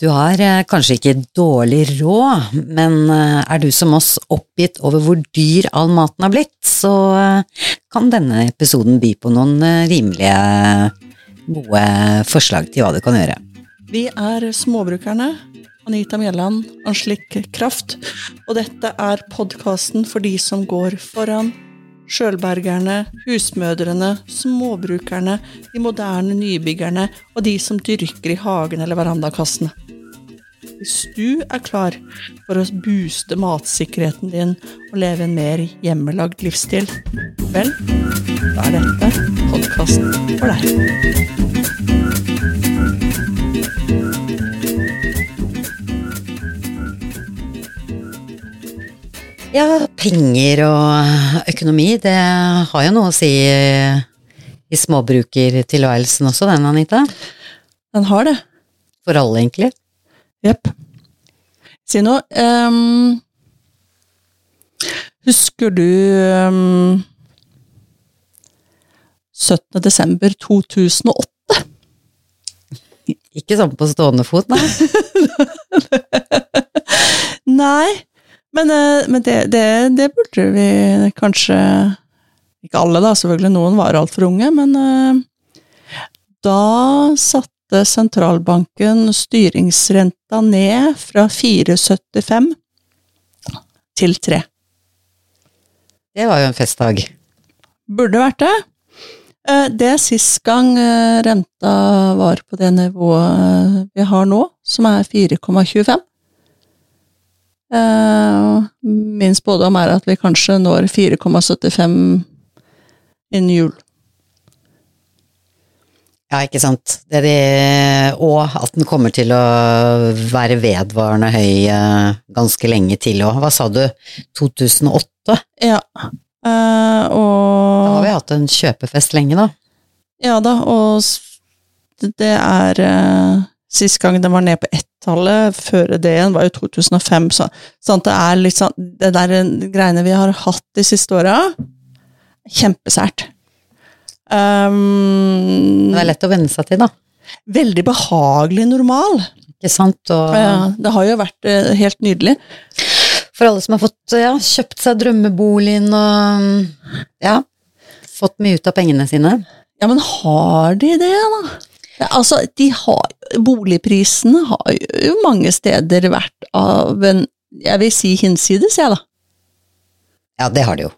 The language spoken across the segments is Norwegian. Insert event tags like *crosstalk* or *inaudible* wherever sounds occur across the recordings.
Du har eh, kanskje ikke dårlig råd, men eh, er du som oss oppgitt over hvor dyr all maten har blitt, så eh, kan denne episoden by på noen rimelige gode forslag til hva du kan gjøre. Vi er Småbrukerne. Anita Mjelland, Anslik Kraft. Og dette er podkasten for de som går foran. Sjølbergerne, husmødrene, småbrukerne, de moderne nybyggerne og de som dyrker i hagen eller verandakassene. Hvis du er klar for å booste matsikkerheten din og leve en mer hjemmelagd livsstil, vel, da er dette podkasten for deg. Ja, penger og økonomi, det har jo noe å si i småbrukertilværelsen også, den Anita. Den har det. For alle, egentlig. Jepp. Si noe. Um, husker du um, 17. desember 2008? Ikke sånn på stående fot, nei. *laughs* Nei, men, eh, men det, det, det burde vi kanskje Ikke alle, da, selvfølgelig. Noen var altfor unge, men eh, da satte sentralbanken styringsrenta ned fra 4,75 til 3. Det var jo en festdag. Burde vært det. Eh, Det er sist gang renta var på det nivået vi har nå, som er 4,25. Eh, Min spådom er at vi kanskje når 4,75 innen jul. Ja, ikke sant. Det er det, og at den kommer til å være vedvarende høy eh, ganske lenge til òg. Hva sa du? 2008? Ja. og Da har vi hatt en kjøpefest lenge, da. Ja da, og det er eh, Sist gang den var ned på ett-tallet, før det igjen, var jo 2005. Så, sånn det er sånn Det der eh, greiene vi har hatt de siste åra, kjempesært. Um, Det er lett å venne seg til, da. veldig behagelig normal. Ikke sant? Og Ja, det har jo vært eh, helt nydelig. for alle som har fått ja, kjøpt seg drømmeboligen og ja, fått mye ut av pengene sine. Ja, men har de det, da? Altså, de har, boligprisene har jo mange steder vært av en Jeg vil si hinsides, jeg, da. Ja, det har de jo.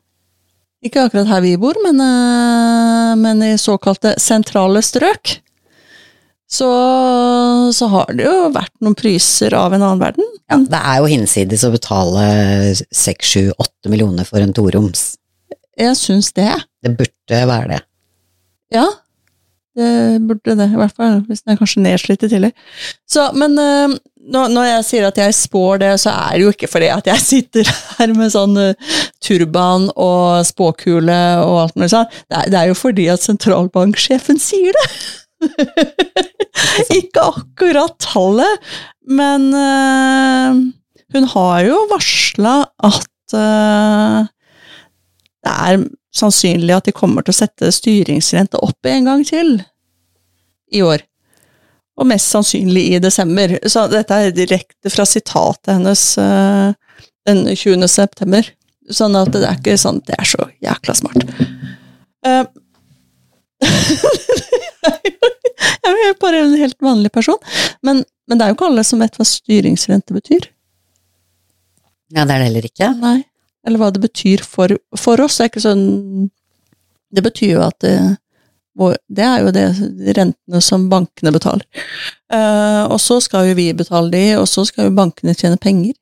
Ikke akkurat her vi bor, men, eh, men i såkalte sentrale strøk. Så, så har det jo vært noen priser av en annen verden. Ja, det er jo hinsides å betale seks, sju, åtte millioner for en toroms. Jeg syns det. Det burde være det. Ja, det burde det. I hvert fall hvis den er kanskje nedslitt i tillegg. Så, men uh, når, jeg sier at jeg spår det, så er det jo ikke fordi at jeg *laughs* sitter her med sånn uh, turban og spåkule og alt mulig sånt. Det, det er jo fordi at sentralbanksjefen sier det. *laughs* ikke akkurat tallet, men uh, hun har jo varsla at det er sannsynlig at de kommer til å sette styringsrente opp en gang til i år. Og mest sannsynlig i desember. Så dette er direkte fra sitatet hennes eh, den 20. september. Sånn at det er ikke sånn det er så jækla smart. Uh, *laughs* jeg er jo bare en helt vanlig person. Men, men det er jo ikke alle som vet hva styringsrente betyr. Ja, det er det heller ikke. Nei. Eller hva det betyr for, for oss. Det er ikke sånn Det betyr jo at det, det er jo det rentene som bankene betaler. Uh, og så skal jo vi betale de, og så skal jo bankene tjene penger.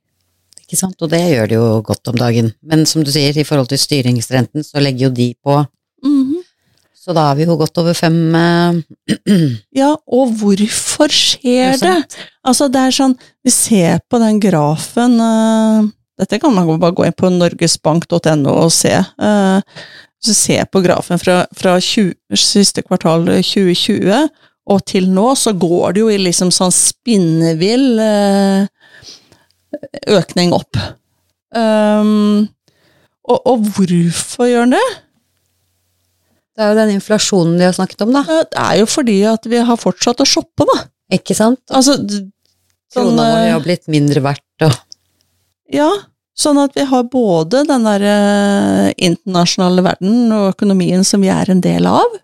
Ikke sant? Og det gjør de jo godt om dagen. Men som du sier, i forhold til styringsrenten, så legger jo de på. Mhm. Så da er vi jo godt over fem eh, *clears throat* Ja, og hvorfor skjer det? Altså, det er sånn Vi ser på den grafen eh, Dette kan man bare gå inn på norgesbank.no og se. Hvis du se på grafen fra, fra 20, siste kvartal 2020 og til nå, så går det jo i liksom sånn spinnevill eh, økning opp. Um, og, og hvorfor gjør den det? Det er jo den inflasjonen de har snakket om, da. Det er jo fordi at vi har fortsatt å shoppe, da. Ikke sant? Altså, Sånn, Krona eh, har blitt mindre verdt og Ja, sånn at vi har både den der eh, internasjonale verden og økonomien som vi er en del av,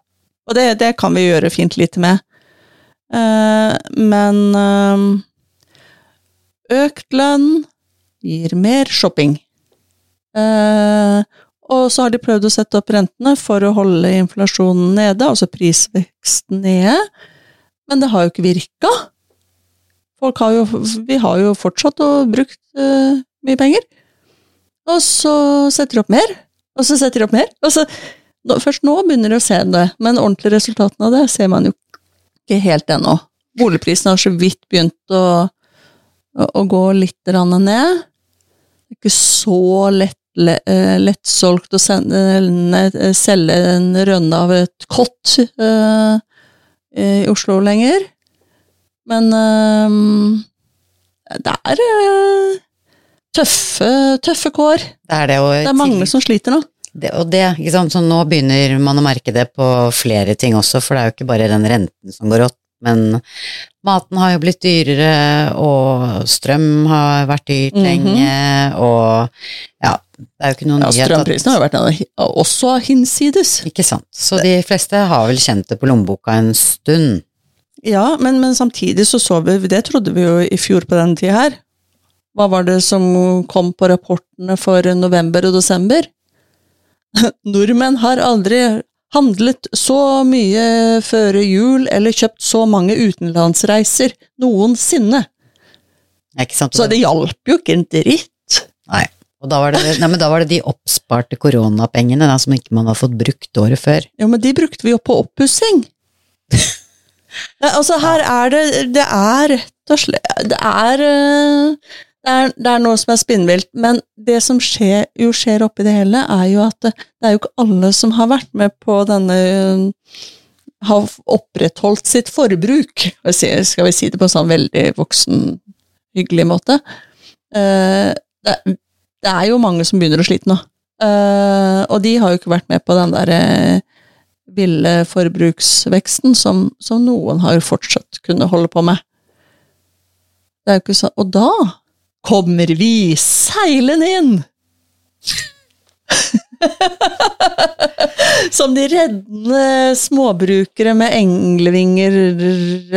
og det, det kan vi gjøre fint lite med. Eh, men eh, økt lønn gir mer shopping. Og så har de prøvd å sette opp rentene for å holde inflasjonen nede, altså prisveksten nede, men det har jo ikke virka. Folk har jo, vi har jo fortsatt å brukt mye penger. Og så setter de opp mer, og så setter de opp mer. Og så, nå, først nå begynner de å se det, men ordentlig resultatene av det ser man jo ikke helt ennå. Boligprisene har så vidt begynt å, å, å gå litt ned. Det er ikke så lett, le, eh, lettsolgt å sende, selge en rønne av et kott uh, i Oslo lenger. Men eh, det er eh, tøffe, tøffe kår. Det er det, Det er mange som sliter nå. det, og det, ikke sant, så nå begynner man å merke det på flere ting også, for det er jo ikke bare den renten som går opp, men maten har jo blitt dyrere, og strøm har vært dyrt Mhm. lenge, og ja, det er jo ikke noen Ja, nyhet Strømprisene har jo vært også hinsides. Ikke sant. Så de fleste har vel kjent det på lommeboka en stund. Ja, men, men samtidig så så vi, det trodde vi jo i fjor på denne tida her. Hva var det som kom på rapportene for november og desember? *laughs* Nordmenn har aldri handlet så mye før jul eller kjøpt så mange utenlandsreiser noensinne. Sant? Så det hjalp jo ikke en dritt. Nei. Og da var, det, nei, men da var det de oppsparte koronapengene da, som ikke man har fått brukt året før. Ja, men de brukte vi jo på oppussing. *laughs* Altså, her er det Det er rett og slett Det er eh, det er, det er noe som er spinnvilt, men det som skjer, jo skjer oppi det hele, er jo at det, det er jo ikke alle som har vært med på denne Har opprettholdt sitt forbruk. Skal vi si det på en sånn veldig voksen, hyggelig måte? Eh, det, det er jo mange som begynner å slite nå. Eh, og de har jo ikke vært med på den derre ville forbruksveksten som, som noen har fortsatt kunne holde på med. Det er jo ikke sånn Og da kommer vi seilende inn! *laughs* som de reddende småbrukere med englevinger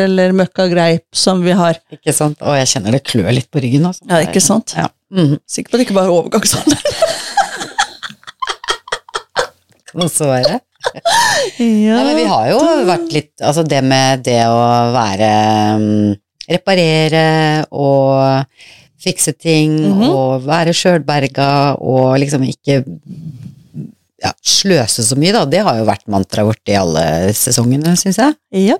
eller møkkagreip som vi har. Ikke sant? Og jeg kjenner det klør litt på ryggen. Også. Ja, ikke sant? Ja. Mhm. *laughs* Sikker på at det ikke bare er overgangsalder. *laughs* Kan også være. Ja. Nei, men vi har jo vært litt Altså det med det å være mm, Reparere og fikse ting Mhm. og være sjølberga og liksom ikke ja, sløse så mye, da. Det har jo vært mantraet vårt i alle sesongene, syns jeg. ja.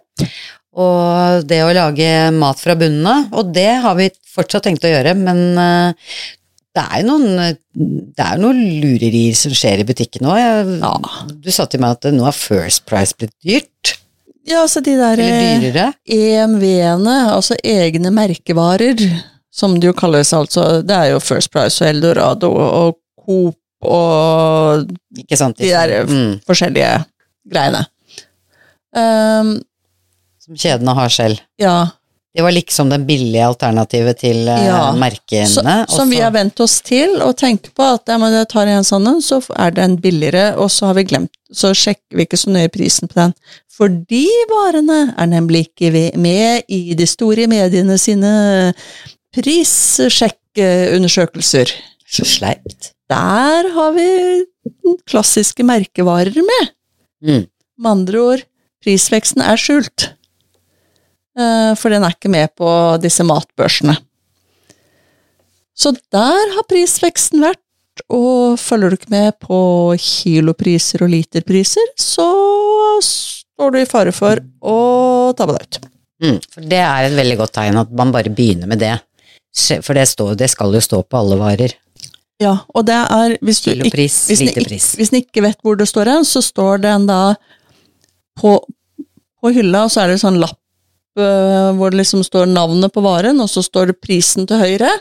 Og det å lage mat fra bunnen av, og det har vi fortsatt tenkt å gjøre, men eh, det er jo noen, noen lurerier som skjer i butikken nå. Ja. Du sa til meg at nå har First Price blitt dyrt, Ja, altså de der. EMV-ene, altså egne merkevarer, som det jo kalles altså, det er jo First Price og Eldorado og Coop og sant? De der- mm, forskjellige greiene. Um, som kjedene har selv. ja, Det var liksom den billige alternativet til eh, Ja. merkene. så, som vi har vent oss til, og tenker på at ja, men jeg tar en sånn en, så er den billigere, og så har vi glemt, så sjekker vi ikke så nøye prisen på den. For de varene er nemlig ikke med i de store mediene sine prissjekkundersøkelser. Så sleipt. Der har vi klassiske merkevarer med. Mm. Med andre ord, prisveksten er skjult. Eh, For den er ikke med på disse matbørsene. Så der har prisveksten vært, og følger du ikke med på kilopriser og literpriser, så står du i fare for å tabbe deg ut. Mm. For det er et veldig godt tegn at man bare begynner med det. For det, står, det skal jo stå på alle varer. Ja, og det er hvis du Kilopris, hvis den, ikke, hvis den ikke vet hvor det står hen, så står den da på, på hylla, og så er det sånn lapp øh, hvor det liksom står navnet på varen, og så står det prisen til høyre.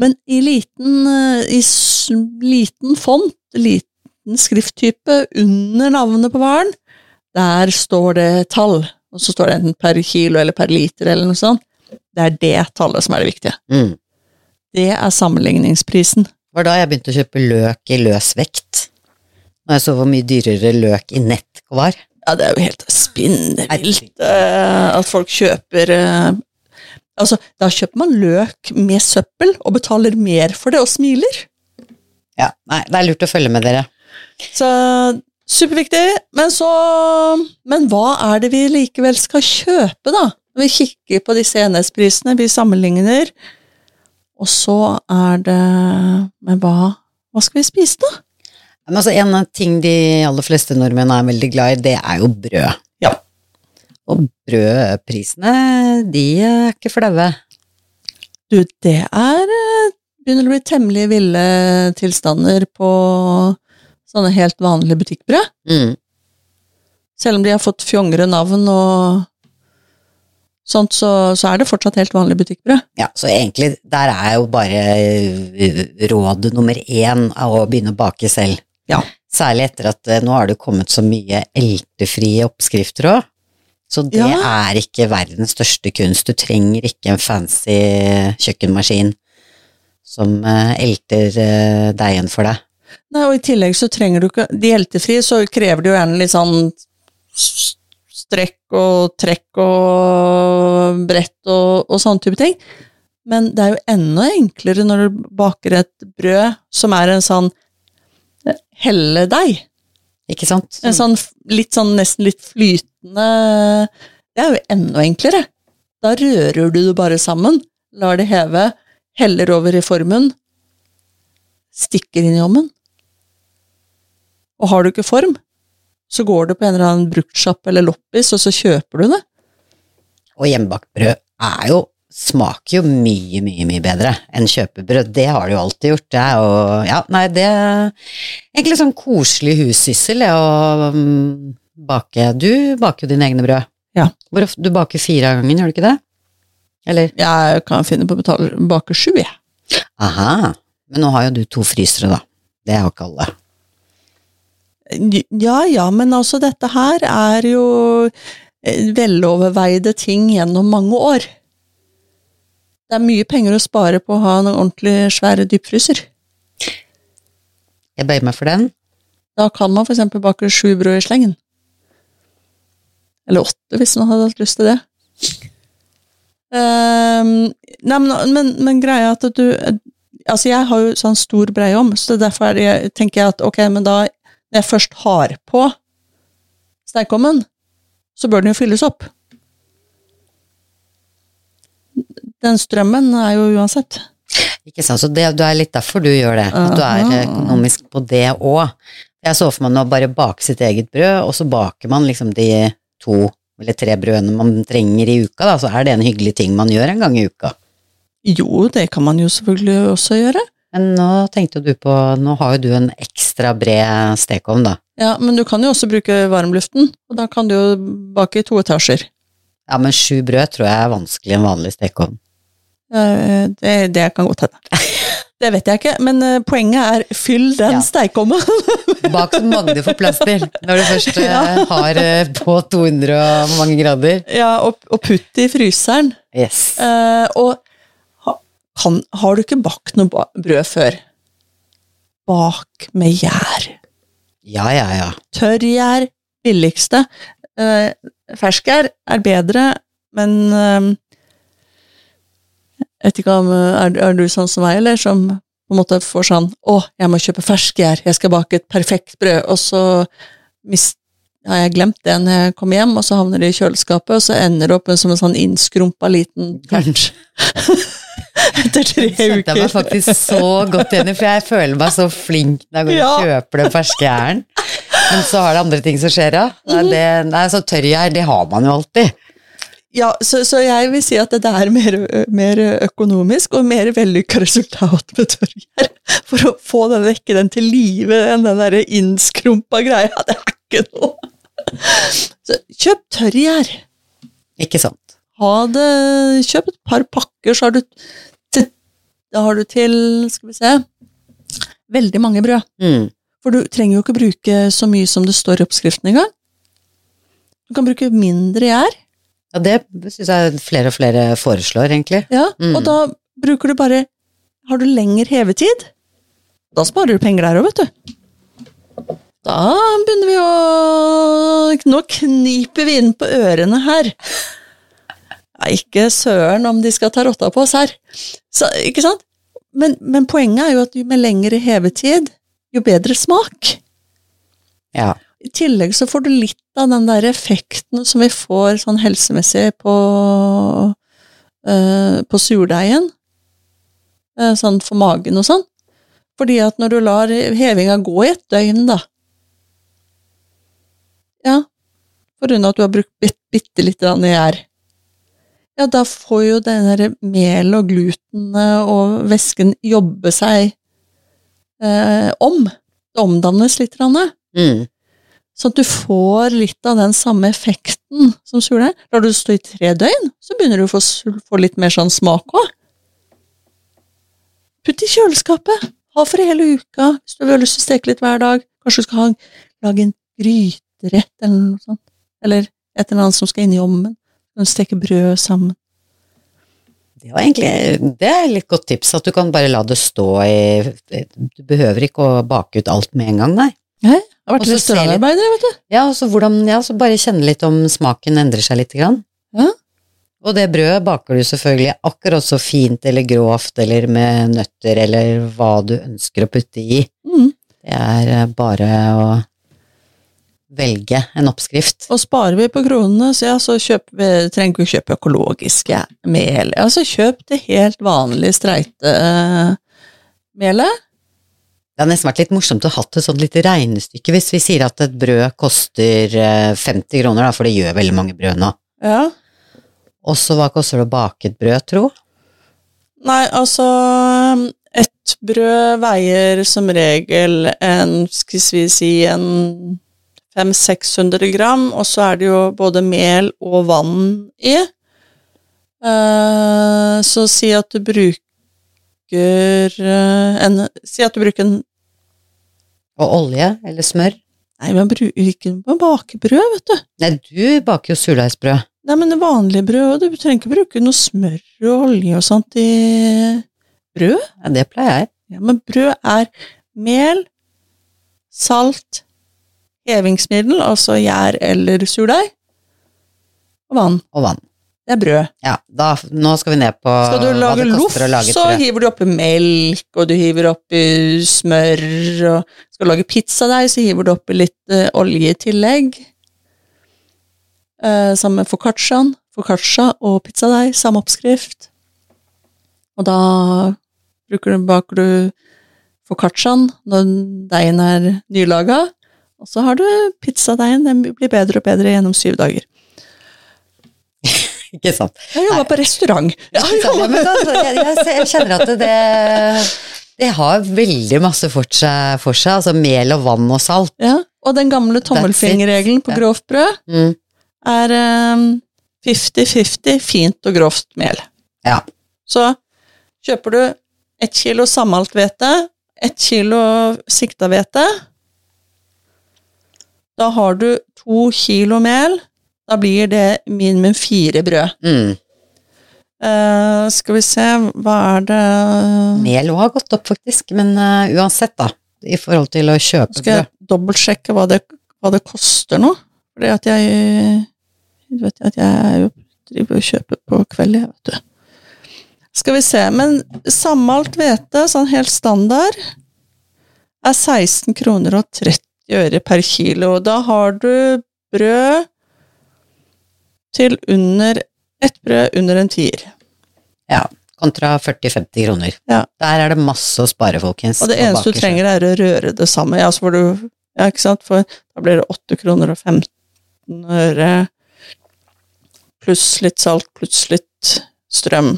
Men i liten, øh, i liten font, liten skrifttype under navnet på varen, der står det tall. Og så står det enten per kilo eller per liter eller noe sånt. Det er det tallet som er det viktige. Mm. Det er sammenligningsprisen. Det var da jeg begynte å kjøpe løk i løs vekt. Når jeg så hvor mye dyrere løk i nett var. Ja, det er jo helt spinnvilt eh, at folk kjøper eh, Altså, da kjøper man løk med søppel og betaler mer for det og smiler. Ja, nei, det er lurt å følge med dere. Så superviktig. Men så Men hva er det vi likevel skal kjøpe, da? Når vi kikker på disse enhetsprisene, vi sammenligner, og så er det Men hva, hva skal vi spise, da? Men altså, en ting de aller fleste nordmenn er veldig glad i, det er jo brød. Ja. Og brødprisene, de er ikke flaue. Du, det er eh, Begynner å bli temmelig ville tilstander på sånne helt vanlige butikkbrød. Mm. Selv om de har fått fjongere navn og sånt, så, så er det fortsatt helt vanlig butikkbrød. Ja, så egentlig, der er jo bare eh, råd nummer én av å begynne å bake selv. Ja. Særlig etter at eh, nå har det kommet så mye eltefrie oppskrifter òg. Så det Ja. er ikke verdens største kunst. Du trenger ikke en fancy kjøkkenmaskin som eh, elter deigen for deg. Nei, og i tillegg så trenger du ikke De eltefrie så krever det jo gjerne litt sånn strekk og trekk og brett og, og sånne type ting. Men det er jo enda enklere når du baker et brød som er en sånn eh, helledeig. Ikke sant? En sånn litt sånn nesten litt flytende Det er jo enda enklere. Da rører du det bare sammen, lar det heve, heller over i formen, stikker inn i ovnen. Og har du ikke form, så går du på en eller annen bruktsjapp eller loppis, og så kjøper du det. Og hjemmebakt brød er jo smaker jo mye, mye, mye bedre enn kjøpebrød. Det har det jo alltid gjort. Det er jo Ja, nei, det er egentlig sånn koselig hussyssel, det å mm, bake Du baker jo dine egne brød. Ja. Hvor ofte Du baker fire av gangen, gjør du ikke det? Eller? Jeg kan finne på å betale bake sju, jeg. Aha. Men nå har jo du to frysere, da. Det har ikke alle. Ja ja, men altså dette her er jo eh, veloverveide ting gjennom mange år. Det er mye penger å spare på å ha en ordentlig svær dypfryser. Jeg bøyer meg for den. Da kan man for eksempel bake sju brød i slengen. Eller åtte, hvis man hadde hatt lyst til det. Um, nei, men, men, men greia er at du Altså, jeg har jo sånn stor breiom, så derfor er det, tenker jeg at ok, men da Når jeg først har på sterkommen, så bør den jo fylles opp. Den strømmen er jo uansett. Ikke sant, så det, det er litt derfor du gjør det. At du er økonomisk på det òg. Jeg så for meg å bare bake sitt eget brød, og så baker man liksom de to eller tre brødene man trenger i uka, da, så er det en hyggelig ting man gjør en gang i uka. Jo, det kan man jo selvfølgelig også gjøre. Men nå tenkte du på, nå har jo du en ekstra bred stekeovn, da. Ja, men du kan jo også bruke varmluften, og da kan du jo bake i to etasjer. Ja, men sju brød tror jeg er vanskelig i en vanlig stekeovn. Det, det kan godt hende. *laughs* Det vet jeg ikke, men eh, poenget er fyll den Ja. stekeovnen. *laughs* Bak mange du får plass til, når du først eh, *laughs* Ja. har eh, på 200 og mange grader. Ja, og, og putt i fryseren. Yes. Eh, og kan, har du ikke bakt noe brød før? Bak med gjær. Ja, ja, ja. Tørrgjær, billigste. fersk Ferskgjær er bedre, men eh, Jeg vet ikke om eh, er, er du sånn som meg, eller som på en måte får sånn Å, jeg må kjøpe ferskgjær, jeg skal bake et perfekt brød, og så mist, har jeg glemt det når jeg kommer hjem, og så havner det i kjøleskapet, og så ender det opp som en sånn innskrumpa liten *laughs* tert. Etter tre uker. jeg meg faktisk så godt igjen i, for jeg føler meg så flink når jeg går og kjøper den ferske jæren. Men så har det andre ting som skjer, ja. Nei, det, nei, så tørrgjær, det har man jo alltid. Ja, så, så jeg vil si at det er mer, mer økonomisk og mer vellykka resultat med tørrgjær. For å få den vekke den til live enn den derre innskrumpa greia. Det er ikke noe. Så kjøp tørrgjær. Ikke sant. Ha det Kjøp et par pakker, så har du til, Da har du til Skal vi se Veldig mange brød. Mm. For du trenger jo ikke bruke så mye som det står i oppskriften engang. Du kan bruke mindre gjær, Ja, det syns jeg flere og flere foreslår, egentlig. Ja, Mm. og da bruker du bare Har du lengre hevetid? Da sparer du penger der òg, vet du. Da begynner vi å Nå kniper vi inn på ørene her. Ja, ikke søren om de skal ta rotta på oss her. Så, ikke sant? Men, men poenget er jo at jo med lengre hevetid, jo bedre smak. Ja. I tillegg så får du litt av den der effekten som vi får sånn helsemessig på, eh, på surdeigen. Eh, sånn for magen og sånn. Fordi at når du lar hevinga gå i et døgn, da Ja, på grunn av at du har brukt bit, bitte lite grann gjær. Ja, da får jo denne melet og glutenet og væsken jobbe seg eh, om. Det omdannes litt. Mm. Så at du får litt av den samme effekten som surdeig. Lar du det stå i tre døgn, så begynner du å få, få litt mer sånn smak òg. Putt i kjøleskapet. Ha for hele uka, hvis du har lyst til å steke litt hver dag. Kanskje du skal ha, lage en gryterett eller noe sånt. Eller et eller annet som skal inn i ovnen. Du kan steke brød sammen. Det var egentlig det er et litt godt tips, at du kan bare la det stå i Du behøver ikke å bake ut alt med en gang, nei. Jeg har vært restaurantarbeider, vet du. Ja, og så hvordan, ja, så bare kjenne litt om smaken endrer seg litt. Grann. Ja. Og det brødet baker du selvfølgelig akkurat så fint eller grovt eller med nøtter eller hva du ønsker å putte i. Mm. Det er eh, bare å velge en oppskrift. Og sparer vi på kronene, så ja, så kjøp, vi, trenger vi ikke kjøpe økologiske mel. Altså kjøp det helt vanlige streite eh. Det har nesten vært litt morsomt å ha et sånt lite regnestykke hvis vi sier at et brød koster eh, 50 kroner, da, for det gjør veldig mange brød nå. Ja. Og så hva koster det å bake et brød, tro? Nei, altså Et brød veier som regel en, skal vi si, en 500-600 gram, og så er det jo både mel og vann i. Eh, så si at du bruker eh, en Si at du bruker en Og olje eller smør? Nei, man bruker ikke man baker brød, vet du. Nei, du baker jo surdeigsbrød. Nei, men det vanlige brødet. du trenger ikke bruke noe smør og olje og sånt i brød. Ja, det pleier jeg. Ja, men brød er mel, salt, hevingsmiddel, altså gjær eller surdeig, og vann. Og vann. Det er brød. Ja, da, nå skal vi ned på Skal du lage loff, så hiver du oppi melk, og du hiver oppi smør, og skal du lage pizzadeig, så hiver du oppi litt uh, olje i tillegg. Uh, sammen med foccacciaen. Foccaccia og pizzadeig, samme oppskrift. Og da bruker du, baker du foccacciaen når deigen er nylaga, og så har du pizzadeigen. Den blir bedre og bedre gjennom syv dager. *laughs* Ikke sant? Jeg jobba på restaurant. Ja, jeg, jeg, jeg kjenner at det, det har veldig masse for seg, for seg, altså mel og vann og salt. Ja, og den gamle tommelfingerregelen på grovt brød Mm. er ehm, 50-50 fint og grovt mel. Ja. Så kjøper du ett kilo sammalthvete, ett kilo sikta hvete. Da har du to kilo mel. Da blir det minimum fire brød. Mm. Uh, skal vi se, hva er det Mel òg har gått opp, faktisk, men uh, uansett, da. I forhold til å kjøpe brød. Skal jeg dobbeltsjekke hva det, hva det koster nå? Fordi at jeg Du vet at jeg driver og kjøper på kveld, jeg, vet du. Skal vi se, men sammalt hvete, sånn helt standard, er 16 kroner og 30 øre per kilo. Og da har du brød til under Ett brød under en tier. Ja, kontra 40-50 kroner. Ja. Der er det masse å spare, folkens. Og det eneste du trenger, er å røre det samme. Ja, så får du Ja, ikke sant? For da blir det 8 kroner og 15 øre pluss litt salt, pluss litt strøm.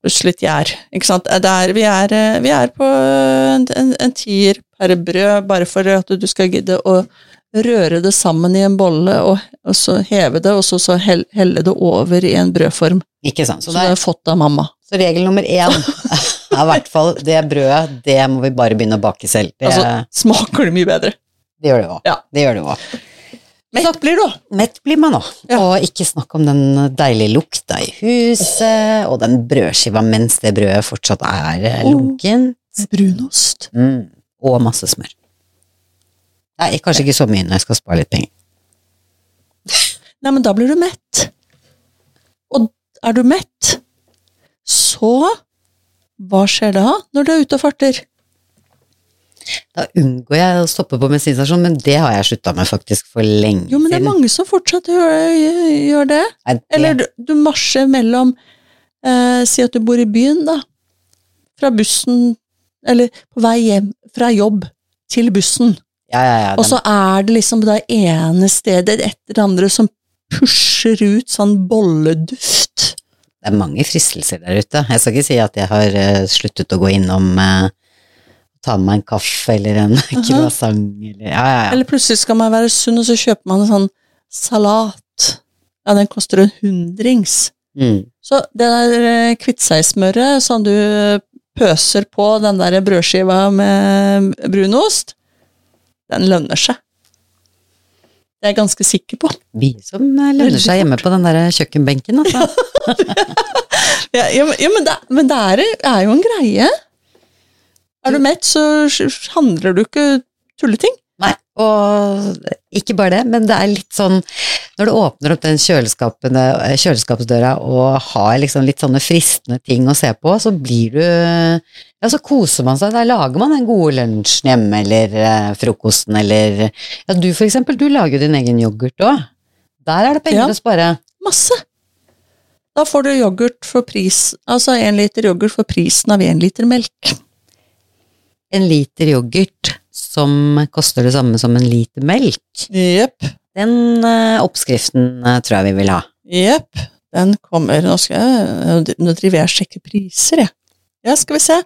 Pluss gjær. Ikke sant? Det er, vi, er, eh, vi er på en, en, en tier per brød, bare for at du skal gidde å røre det sammen i en bolle, og, og så heve det, og så, så hell, helle det over i en brødform. Ikke sant. Så, Så det er, har fått av mamma. så regel nummer én *laughs* er i hvert fall det brødet, det må vi bare begynne å bake selv. Det, Altså, smaker det mye bedre. det gjør det òg. Ja. Det gjør det òg. Mett blir du. Mett blir man òg. Ja. Og ikke snakk om den deilige lukta i huset, og den brødskiva mens det brødet fortsatt er eh, Oh. lunkent. Brunost. Mm. Og masse smør. Nei, kanskje ikke så mye når jeg skal spare litt penger. *laughs* Nei, men da blir du mett. Og er du mett, så hva skjer da når du er ute og farter? Da unngår jeg å stoppe på bensinstasjon, men det har jeg slutta med faktisk for lenge siden. Jo, men det er mange som fortsatt gjør, gjør det. Nei, det- Eller du, du marsjer mellom eh, Si at du bor i byen, da. Fra bussen Eller på vei hjem fra jobb til bussen. ja, ja, ja, Og så er det liksom det ene stedet etter det andre som pusher ut sånn bolleduft. Det er mange fristelser der ute. Jeg skal ikke si at jeg har uh, sluttet å gå innom uh, Ta med meg en kaffe eller en *laughs* croissant eller Ja, ja, ja. Eller plutselig skal man være sunn, og så kjøper man en sånn salat. Ja, den koster en hundrings. Mm. Så det der kvittseismøret kvittseigsmøret som du pøser på den der brødskiva med brunost, den lønner seg. Det er jeg ganske sikker på. Vi som eh, lønner seg hjemme på den der kjøkkenbenken, altså. *laughs* Ja, ja men, det, men det er, er jo en greie. Er du mett, så handler du ikke tulleting. Nei, og ikke bare det, men det er litt sånn Når du åpner opp den kjøleskapsdøra og har liksom litt sånne fristende ting å se på, så blir du Ja, så koser man seg. Da lager man den gode lunsjen hjemme, eller eh, frokosten, eller Ja, du for eksempel, du lager jo din egen yoghurt òg. Der er det penger Ja. å spare. Masse. Da får du yoghurt for pris, altså én liter yoghurt for prisen av én liter melk. En liter yoghurt som koster det samme som en liter melk. Jepp. Den eh, oppskriften eh, tror jeg vi vil ha. Jepp. Den kommer Nå skal jeg Nå driver jeg og sjekker priser, jeg. Ja, skal vi se.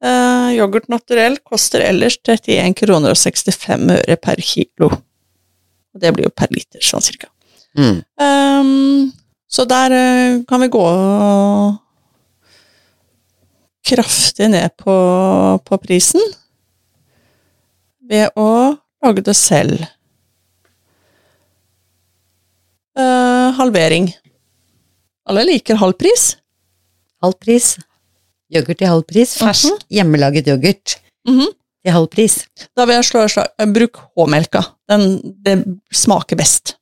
Uh, yoghurt naturell koster ellers 31 kroner og 65 øre per kilo. Og det blir jo per liter, sånn cirka. Mm. Um, så der uh, kan vi gå kraftig ned på, på prisen ved å lage det selv. Eh, halvering. Alle liker halv pris. Halv pris. Yoghurt i halv pris. Fersk, hjemmelaget yoghurt mm -hmm. i halv pris. Da vil jeg slå slag. eh, Bruk H-melka. Den, det smaker best.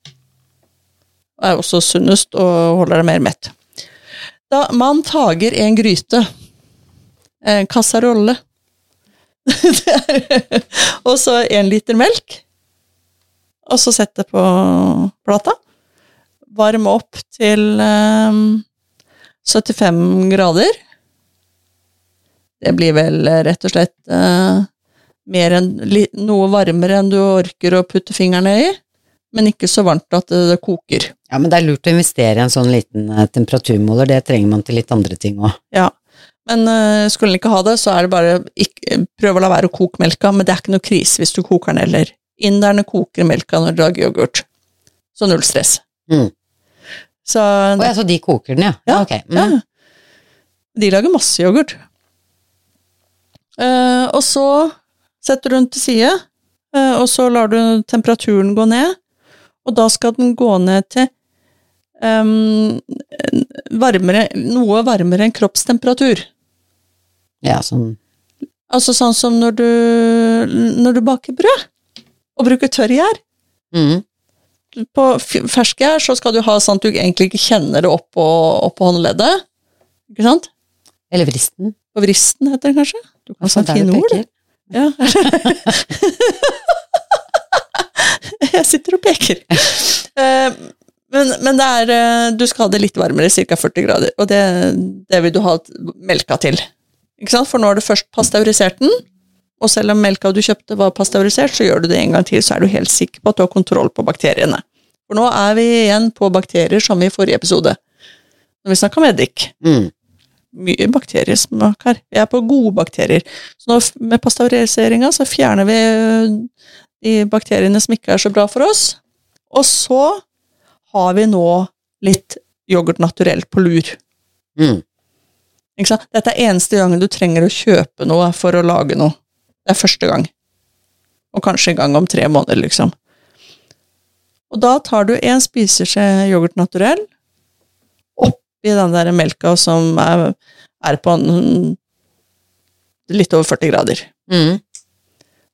Det er også sunnest og holder deg mer mett. Da man tager en gryte, en kasserolle, er- *laughs* og så en liter melk, og så sett det på plata. Varme opp til eh, 75 grader. Det blir vel eh, rett og slett eh, mer enn, noe varmere enn du orker å putte fingrene i, men ikke så varmt at det, det koker. Ja, men det er lurt å investere i en sånn liten eh, temperaturmåler, det trenger man til litt andre ting òg. Ja. Men uh, skulle den ikke ha det, så er det bare ikke, prøv å la være å koke melka, men det er ikke noe krise hvis du koker den heller. Inderne koker melka når du lager yoghurt. Så null stress. Mm. Så oh, ja, så de koker den, ja? Ja, Okay. Mm. Ja. De lager masse yoghurt. Uh, og så setter du den til side, uh, og så lar du temperaturen gå ned, og da skal den gå ned til um, varmere, noe varmere enn kroppstemperatur. Ja, sånn Altså sånn som når du, når du baker brød, og bruker tørrgjær. mm. På ferskgjær så skal du ha sånn at du egentlig ikke kjenner det oppå opp på håndleddet. Ikke sant? Eller vristen. På vristen heter det kanskje? Du kan Altså, sånn fine ord. Ja. *laughs* Jeg sitter og peker. Eh, Men, men er eh, Du skal ha det litt varmere, ca. 40 grader, og det, det vil du ha melka til. Ikke sant? For nå har du først pasteurisert den, og selv om melka du kjøpte var pasteurisert, så gjør du det en gang til, så er du helt sikker på at du har kontroll på bakteriene. For nå er vi igjen på bakterier som i forrige episode, når vi snakka med eddik Mm. mye bakteriesmak her. Vi er på gode bakterier. Så nå med pasteuriseringa så fjerner vi de bakteriene som ikke er så bra for oss. Og så har vi nå litt yoghurt naturell på lur. Mm. Dette er eneste gangen du trenger å kjøpe noe for å lage noe. Det er første gang. Og kanskje en gang om tre måneder, liksom. Og da tar du en spiseskje yoghurt naturell oppi den der melka som er, er på en, litt over 40 grader. Mm.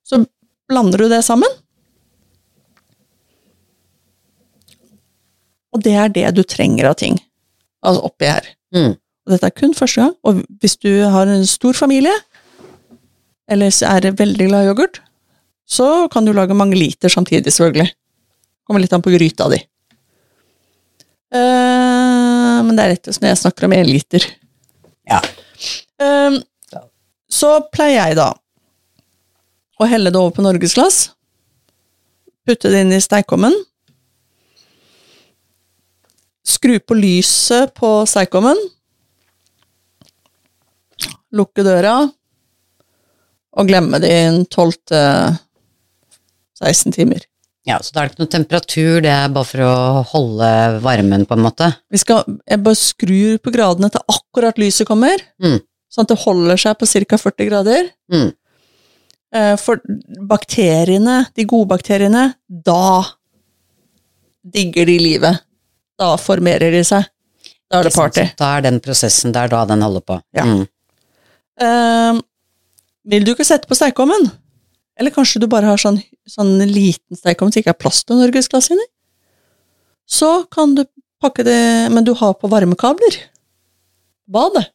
Så blander du det sammen. Og det er det du trenger av ting altså oppi her. Mm. Og dette er kun første gang. Og hvis du har en stor familie, eller er veldig glad i yoghurt, så kan du lage mange liter samtidig, selvfølgelig. Kommer litt an på gryta di. Uh, men det er lettest når jeg snakker om én liter. Ja. Eh, så pleier jeg da å helle det over på norgesglass, putte det inn i steikommen. skru på lyset på stekeovnen, lukke døra og glemme det i 12-16 timer. Ja, så da er det ikke noe temperatur, det er bare for å holde varmen, på en måte. Vi skal, jeg bare skrur på gradene til akkurat lyset kommer, Mm. sånn at det holder seg på ca. 40 grader. Mm. Eh, For bakteriene, de gode bakteriene, da digger de livet. Da formerer de seg. Da er det party. Da er den prosessen der da den holder på. Ja. Mm. Eh, vil du ikke sette på stekeovnen? Eller kanskje du bare har sånn, sånn liten stekeovn som ikke er plass til norgesglass inni? Så kan du pakke det Men du har på varmekabler. Badet.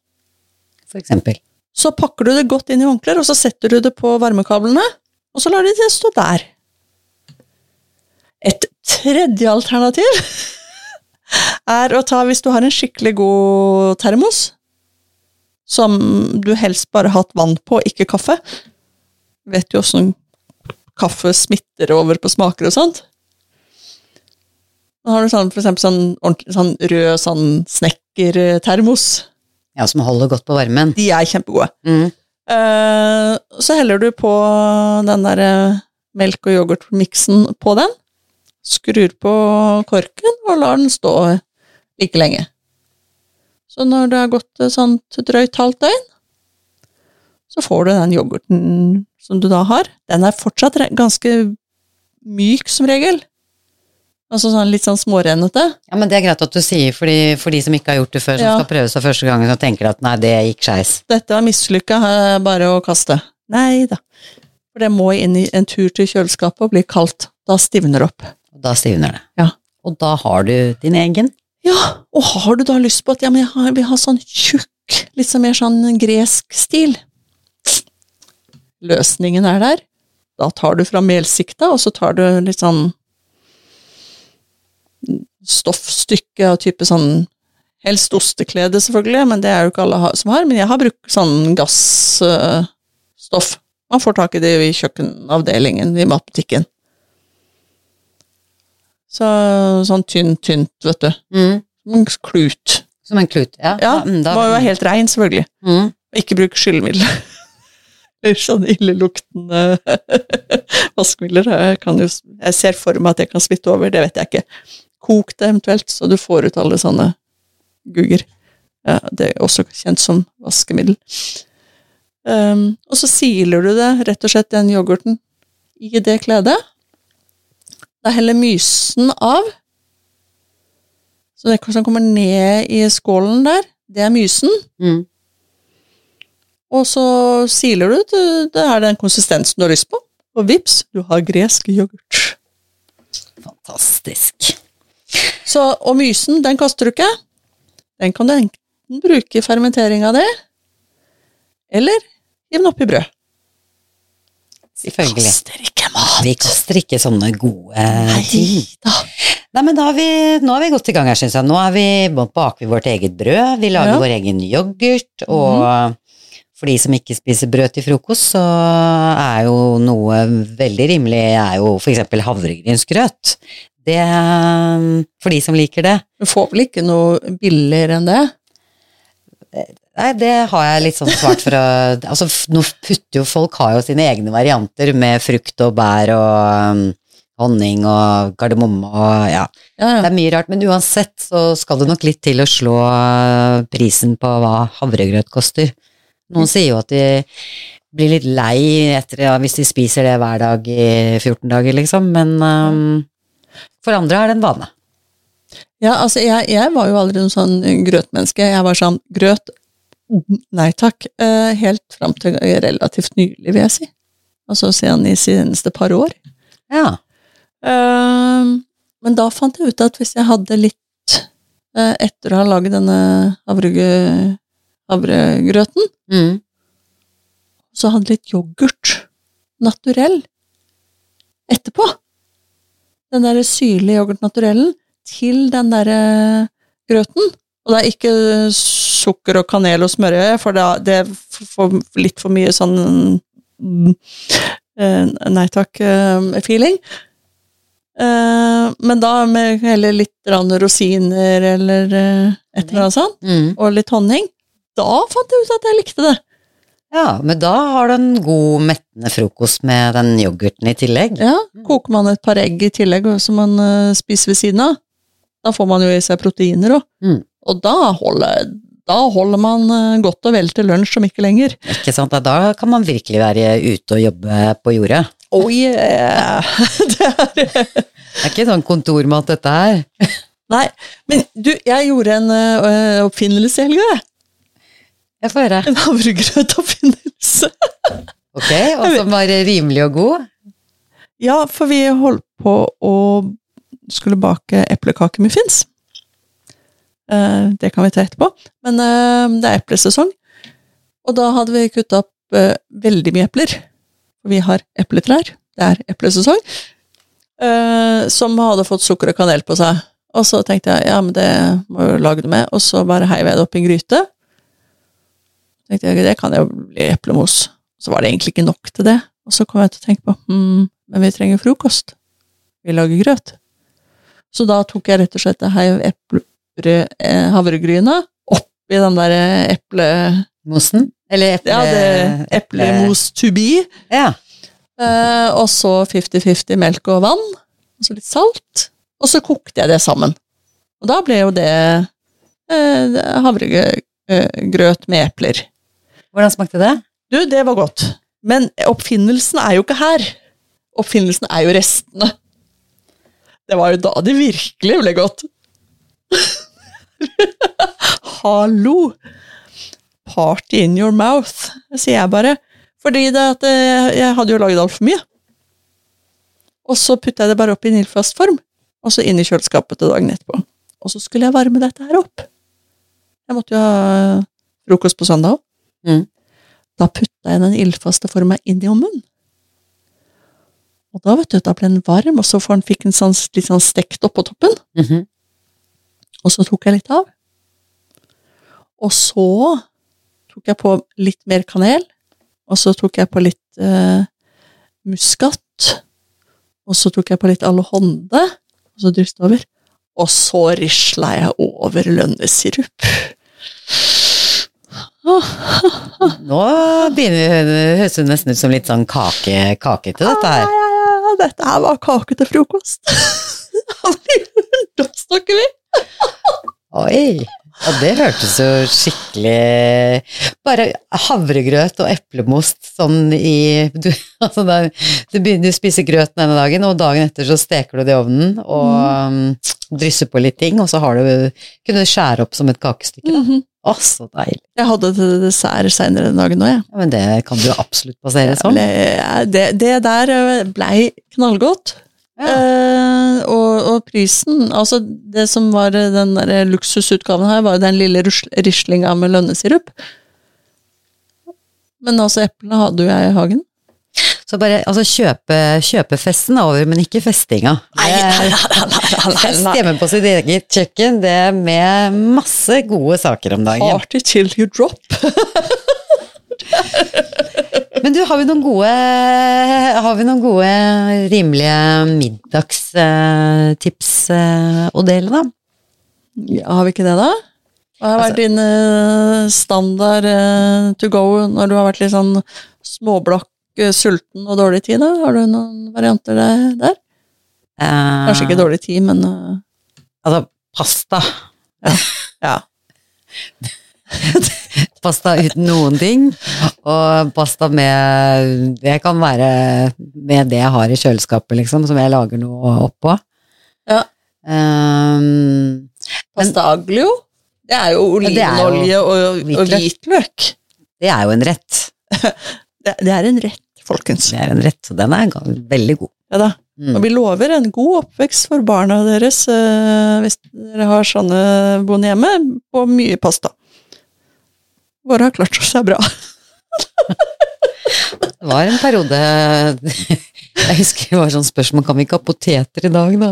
For eksempel. Så pakker du det godt inn i håndklær, og så setter du det på varmekablene, og så lar de det stå der. Et tredje alternativ *laughs* er å ta, hvis du har en skikkelig god termos, som du helst bare har hatt vann på, ikke kaffe, vet jo åssen kaffe smitter over på smaker og sånt. Da har du sånn, for eksempel sånn sånn rød sånn snekkertermos. Ja, som holder godt på varmen. De er kjempegode. Mm. Eh, så heller du på den der eh, melk- og yoghurtmiksen på den. Skrur på korken og lar den stå like lenge. Så når det har gått et sånt drøyt halvt døgn, så får du den yoghurten som du da har. Den er fortsatt ganske myk som regel. Altså sånn litt sånn smårennete. Ja, men det er greit at du sier, fordi for de som ikke har gjort det før, som Ja. skal prøve seg første gangen, som tenker at nei, det gikk skeis. Dette var mislykka, bare å kaste. Nei da. For det må inn i en tur til kjøleskapet og bli kaldt. Da stivner det opp. Da stivner det. Ja. Og da har du din egen. Ja, og har du da lyst på at ja, men jeg vil ha sånn tjukk, litt sånn mer sånn gresk stil? Løsningen er der. Da tar du fra melsikta, og så tar du litt sånn stoffstykke av type sånn Helst osteklede, selvfølgelig, men det er jo ikke alle som har. Men jeg har brukt sånn gassstoff. Man får tak i det i kjøkkenavdelingen i matbutikken. Så, sånn tynt, tynt, vet du. Mm. En klut. Som en klut. Ja, Ja, mm, da- må jo være helt rein, selvfølgelig. mm. Ikke bruk skyllemiddel. *laughs* Eller sånn illeluktende *laughs* vaskemidler. Jeg, jeg ser for meg at jeg kan smitte over, det vet jeg ikke. Kok det eventuelt, så du får ut alle sånne gugger. Ja, det er også kjent som vaskemiddel. Um, og så siler du det, rett og slett, den yoghurten, i det kledet. Da heller mysen av. Så det som kommer ned i skålen der, det er mysen. Mm. Og så siler du til det er den konsistensen du har lyst på. Og vips, du har gresk yoghurt. Fantastisk. Så, og mysen, den kaster du ikke. Den kan du enten bruke i fermenteringa det, eller gi den oppi brød. Selvfølgelig. Kaster ikke mat! Vi kaster ikke sånne gode Nei ting. da. Nei, men da har vi, nå er vi godt i gang her, syns jeg. Nå er vi, baker vi vårt eget brød, vi lager Ja. Vår egen yoghurt, og for de som ikke spiser brød til frokost, så er jo noe veldig rimelig er jo eksempel havregrynsgrøt. Det For de som liker det. Du får vel ikke noe billigere enn det? Nei, det har jeg litt sånn svart for å Altså, nå putter jo folk har jo sine egne varianter med frukt og bær og um, honning og kardemomme og ja. Ja, Det er mye rart, men uansett så skal det nok litt til å slå uh, prisen på hva havregrøt koster. Noen sier jo at de blir litt lei etter, ja, hvis de spiser det hver dag i 14 dager, liksom, men um, For andre er det en vane. Ja, altså, jeg, jeg var jo aldri noen sånn grøtmenneske. Jeg var sånn grøt Nei takk. Eh, helt fram til relativt nylig, vil jeg si. Altså siden i seneste par år. Ja. Eh, men da fant jeg ut at hvis jeg hadde litt eh, Etter å ha lagd denne havregrø- havregrøten, Mm. så hadde litt yoghurt naturell etterpå. Den derre syrlige yoghurt naturellen til den derre grøten. Og det er ikke sukker og kanel og smøre, for det får litt for mye sånn mm, eh, Nei takk-feeling. men da med heller litt rosiner eller eh, et eller annet sånt, Mm. og litt honning. Da fant jeg ut at jeg likte det. Ja, men da har du en god mettende frokost med den yoghurten i tillegg. Ja, Koker man et par egg i tillegg som man eh, spiser ved siden av, da får man jo i seg proteiner òg. Mm. Og da holder, da holder man eh, godt og vel til lunsj, om ikke lenger. Ikke sant? Da kan man virkelig være ute og jobbe på jordet. Oh *laughs* yeah! det er *laughs* Det er ikke sånn kontormat dette her. Nei, men du, jeg gjorde en uh, oppfinnelse i helga, jeg. Jeg får høre. En havregrøtoppfinnelse. Ok, og som var rimelig og god. Ja, for vi holdt på å skulle bake eplekakemuffins. Eh, det kan vi ta etterpå. Men eh, det er eplesesong. Og da hadde vi kutta opp eh, veldig mye epler. Vi har epletrær. Det er eplesesong. som hadde fått sukker og kanel på seg. Og så tenkte jeg ja, men det må jeg jo lage det med. Og så bare heiv jeg det oppi en gryte. tenkte jeg, Det kan jo bli eplemos. Så var det egentlig ikke nok til det. Og så kom jeg til å tenke på hm, men vi trenger frokost. Vi lager grøt. Så da tok jeg rett og slett heiv eh, havregryna oppi den der eple... Mosen? Eller eple... Ja, det eplemos to be. Ja. Eh, og så 50-50 melk og vann. Og så litt salt. Og så kokte jeg det sammen. Og da ble jo det eh, havregrøt med epler. Hvordan smakte det? Du, det var godt. Men oppfinnelsen er jo ikke her. Oppfinnelsen er jo restene. Det var jo da det virkelig ble godt. *laughs* Hallo! Party in your mouth, sier jeg bare. Fordi det at eh, jeg hadde jo laget altfor mye. Og så putta jeg det bare opp i en ildfast form, og så inn i kjøleskapet til dagen etterpå. Og så skulle jeg varme dette her opp. Jeg måtte jo ha frokost på søndag òg. Mm. Da putta jeg den ildfaste forma inn i ovnen. Og da vet du, da ble den varm, og så fikk den sånn, litt sånn stekt oppå toppen. Mhm. Og så tok jeg litt av. Og så tok jeg på litt mer kanel, og så tok jeg på litt eh, muskat, og så tok jeg på litt alohonde, og så drysset over. Og så risla jeg over lønnesirup. Nå begynner det høres nesten ut som litt sånn kake, kakete, dette her. Ja, ja, ja, dette her var kake til frokost. *laughs* da snakker vi! Oi! Og det hørtes jo skikkelig Bare havregrøt og eplemost sånn i Du, *laughs* altså da, du, du spiser grøten denne dagen, og dagen etter så steker du det i ovnen og mm. drysser på litt ting, og så har du Kunne du skjære opp som et kakestykke. da. Mhm. Å, så deilig. Jeg hadde det til dessert seinere den dagen òg, jeg. Ja, men det kan du jo absolutt basere sånn. Ble- Det, det der eh, blei knallgodt. Ja. Eh, og, og prisen Altså, det som var den der luksusutgaven her, var jo den lille rislinga med lønnesirup. Men altså, eplene hadde jo jeg i hagen. Så bare altså, kjøpe, kjøpe festen er over, men ikke festinga. nei, Fest hjemme på sitt eget kjøkken, det er med masse gode saker om dagen. Party till you drop. Men du, har vi noen gode, har vi noen gode rimelige middagstips eh, å dele, da? Ja, har vi ikke det, da? Hva har vært din eh, standard eh, to go når du har vært litt sånn småblakk, eh, sulten og dårlig tid? da? Har du noen varianter der? Eh, Kanskje ikke dårlig tid, men eh, Altså, pasta. *laughs* ja. Pasta uten noen ting, og pasta med Det kan være med det jeg har i kjøleskapet, liksom, som jeg lager noe oppå. Ja. Um, Pasta aglio, det er jo Ja, olivenolje og, og hvitløk. det er jo en rett. *laughs* Det, det er en rett, folkens. Det er en rett, og den er veldig god. Ja da. Mm. Og vi lover en god oppvekst for barna deres eh, hvis dere har sånne boende hjemme, på mye pasta. Våre har klart seg bra. Det var en periode *laughs* Jeg husker det var sånn spørsmål Kan vi ikke ha poteter i dag, da?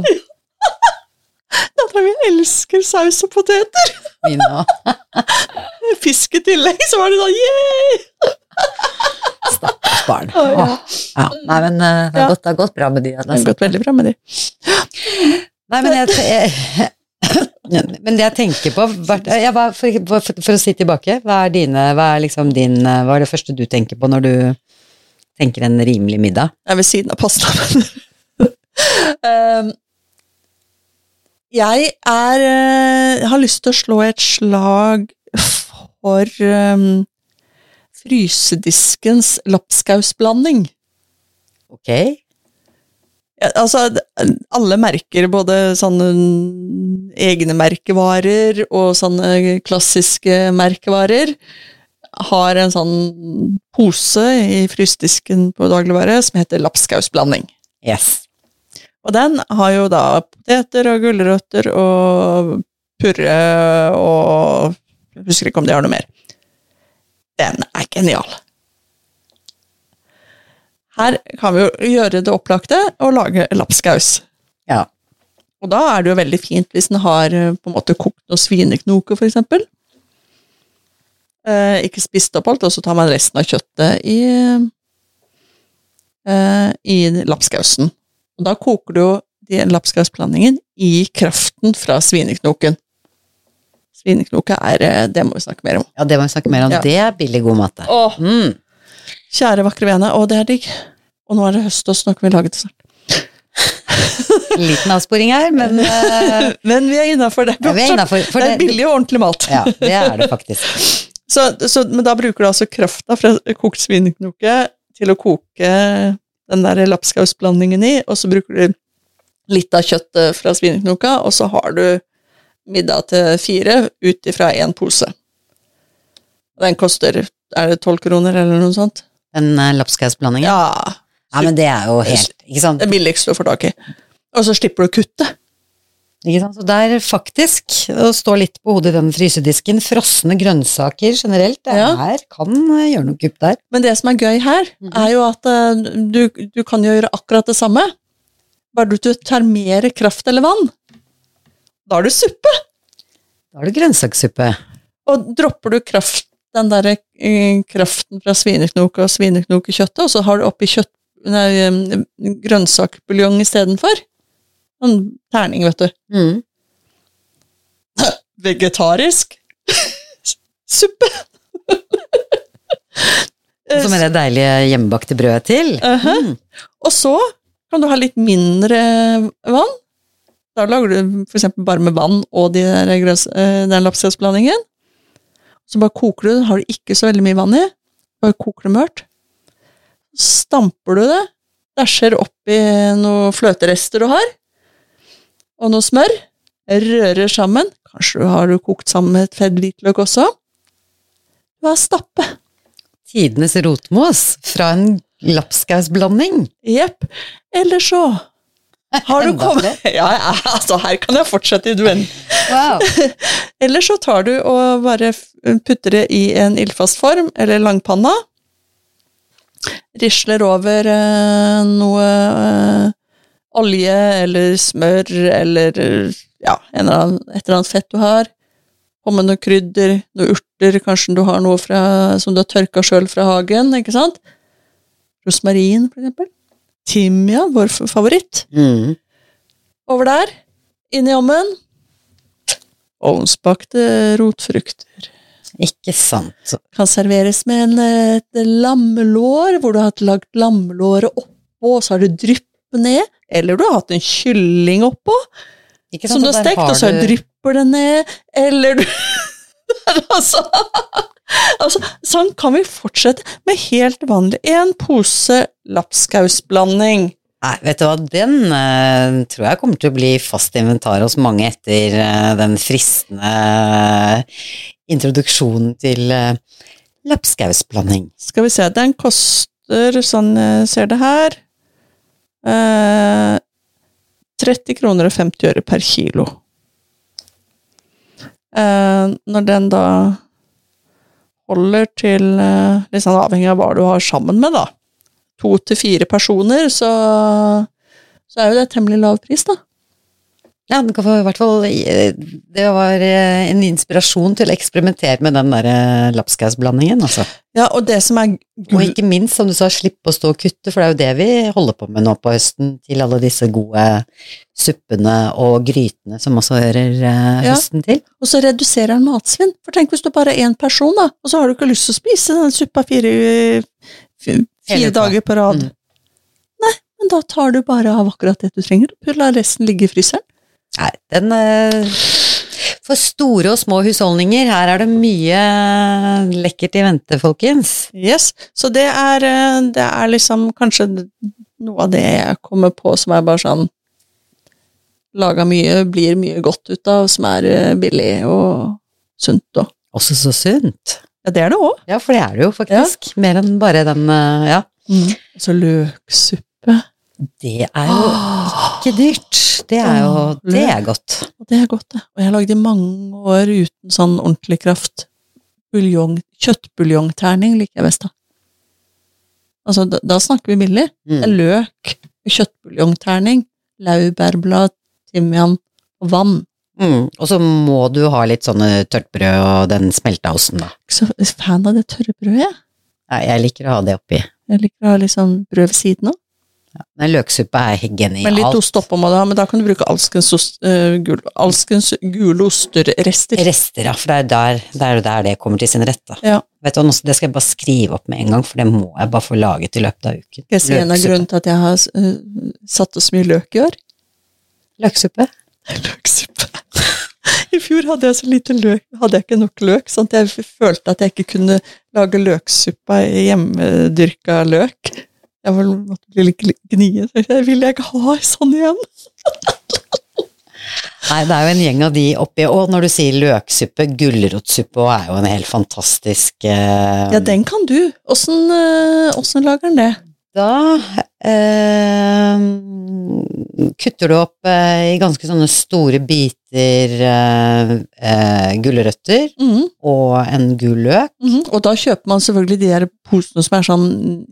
Dattera mi elsker saus og poteter. Mina *laughs* Fisk i tillegg, så var det sånn yeah! stakkars barn. Oh, ja. Ja. Nei, men eh, det har, Ja. gått, det har gått bra med de. Det har gått veldig bra med de. Nei, men jeg, jeg Men det jeg tenker på ja, for, for, for å si tilbake, hva er dine Hva er liksom din Hva er det første du tenker på når du tenker en rimelig middag? Jeg er ved siden av pasta, men um, *laughs* Jeg er eh, har lyst til å slå et slag for um, frysediskens lapskausblanding. Ok? Ja, altså, alle merker, både sånne egne merkevarer og sånne klassiske merkevarer, har en sånn pose i frysedisken på dagligvare som heter lapskausblanding. Yes. Og den har jo da poteter og gulrøtter og purre og Jeg husker ikke om de har noe mer. Den er genial. Her kan vi jo gjøre det opplagte og lage lapskaus. Ja. Og da er det jo veldig fint hvis en har eh, på en måte kokt noen svineknoker, eksempel. Eh, ikke spist opp alt, og så tar man resten av kjøttet i, eh, i lapskausen. Og da koker du jo den lapskausblandingen i kraften fra svineknoken. Svineknoke er eh, Det må vi snakke mer om. ja, det må vi snakke mer om. Ja. Det er billig god mat. Åh, Mm. kjære vakre vene. Å, det er digg. Og nå er det høst, og så nå kan vi lage det snart. *laughs* Liten avsporing her, men uh... *laughs* Men vi er innafor det. ja, vi er innenfor, For det er billig og ordentlig mat. ja, det er det faktisk. *laughs* Så, så, men da bruker du altså krafta fra kokt svineknoke til å koke den der lapskausblandingen i, og så bruker du litt av kjøttet fra svineknoka, og så har du middag til fire ut ifra én pose. Den koster er det tolv kroner eller noe sånt? Den uh, lapskausblandingen. Ja. Ja, men det er jo helt Ikke sant? det billigste du får tak i. Og så slipper du å kutte. Så det er faktisk å stå litt på hodet i den frysedisken. Frosne grønnsaker generelt, det Ja. her kan eh, gjøre noe kupp der. Men det som er gøy her, Mhm. er jo at eh, du, du kan gjøre akkurat det samme, bare du tar mer kraft eller vann. Da har du suppe! Da har du grønnsakssuppe. Og dropper du kraft, den der eh, kraften fra svineknok og svineknokekjøttet, og så har du oppi kjøtt, nei, grønnsakbuljong istedenfor. Sånn terning, vet du. Mm. *laughs* Vegetarisk *laughs* suppe! *laughs* Som er det deilige hjemmebakte brødet til. Uh-huh. Mm. Og så kan du ha litt mindre vann. Da lager du eksempel bare med vann og de der eh, den lapskausblandingen. Så bare koker du det, har du ikke så veldig mye vann i. Bare koker det mørt. Stamper du det, dæsjer oppi noen fløterester du har, og noe smør. Rører sammen. Kanskje har du kokt sammen med et fedd hvitløk også. Du har stappe. Tidenes rotmos fra en lapskausblanding. Jepp. Eller så har du kommet *laughs* ja, ja, altså her kan jeg fortsette i duen. Wow. *laughs* Eller så tar du og bare putter det i en ildfast form, eller langpanna. Risler over eh, noe eh, olje eller smør eller ja, en eller annen, et eller annet fett du har. På med noe krydder, noen urter, kanskje du har noe fra, som du har tørka sjøl fra hagen, ikke sant? Rosmarin, for eksempel. Timian, vår favoritt. Mm. Over der, inn i ovnen. Ovnsbakte rotfrukter. Ikke sant. Kan serveres med en, et lammelår, hvor du har lagd lammelåret oppå, og så har du dryppet ned. Eller du har hatt en kylling oppå, som du har stekt, og så du- drypper det ned. Eller du *laughs* altså, altså, sånn kan vi fortsette med helt vanlig. En pose lapskausblanding. Nei, vet du hva, den uh, tror jeg kommer til å bli fast inventar hos mange etter uh, den fristende uh, introduksjonen til lapskausblanding. Skal vi se, den koster, sånn ser det her eh, 30 kroner og 50 øre per kilo. Eh, når den da holder til eh, Litt sånn avhengig av hva du har sammen med, da. To til fire personer, så, så er jo det temmelig lav pris, da. Ja, det, kan få, i hvert fall, eh, det var eh, en inspirasjon til å eksperimentere med den der eh, lapskausblandingen, altså. Ja, og det som er Og ikke minst, som du sa, slippe å stå og kutte, for det er jo det vi holder på med nå på høsten, til alle disse gode suppene og grytene som også hører eh, Ja. høsten til. Og så reduserer den matsvinn. For tenk hvis du bare er én person, da, og så har du ikke lyst til å spise den suppa fire, fi- fire dager på rad. Mm. Nei, men da tar du bare av akkurat det du trenger, og lar resten ligge i fryseren. Nei, den eh, For store og små husholdninger, her er det mye lekkert i vente, folkens. Yes, Så det er, eh, det er liksom kanskje noe av det jeg kommer på som er bare sånn Laga mye, blir mye godt ut av, som er eh, billig og sunt òg. Også så sunt. Ja, det er det òg. Ja, for det er det jo faktisk. Mer enn bare den, ja. Mm. Så løksuppe. Det er jo ikke dyrt. Det er jo, det er godt. Det er godt, det. Og jeg har lagd i mange år uten sånn ordentlig kraft. Buljong, kjøttbuljongterning liker jeg best, da. Altså, da, da snakker vi billig. Mm. løk, kjøttbuljongterning, laurbærblad, timian og vann. Mm. Og så må du ha litt sånne tørtbrød og den smelta osten, da. Ikke så fan av det tørre brødet, jeg. Nei, Jeg liker å ha det oppi. Jeg liker å ha litt sånn brød ved siden av. Men løksuppe er genialt. Men litt ost oppå må du ha, men da kan du bruke alskens, gul, alskens gule osterrester. Rester, ja, for det er der det, er der det kommer til sin rett. da. Ja. Vet du, Det skal jeg bare skrive opp med en gang, for det må jeg bare få laget i løpet av uken. Skal jeg si en av grunnene til at jeg har uh, satt så mye løk i år? Løksuppe? *laughs* Løksuppe. *laughs* I fjor hadde jeg så lite løk, hadde jeg ikke nok løk, sånn at jeg følte at jeg ikke kunne lage løksuppe i hjemmedyrka løk. Jeg var, måtte bli gnie, jeg vil jeg ikke ha sånn igjen. Nei, det er jo en gjeng av de oppi, og når du sier løksuppe, gulrotsuppe er jo en helt fantastisk uh... Ja, den kan du. Åssen eh, åssen lager den det? Da eh, kutter du opp eh, i ganske sånne store biter eh, eh, gulrøtter -hmm. og en gul løk. mhm. Og da kjøper man selvfølgelig de der posene som er sånn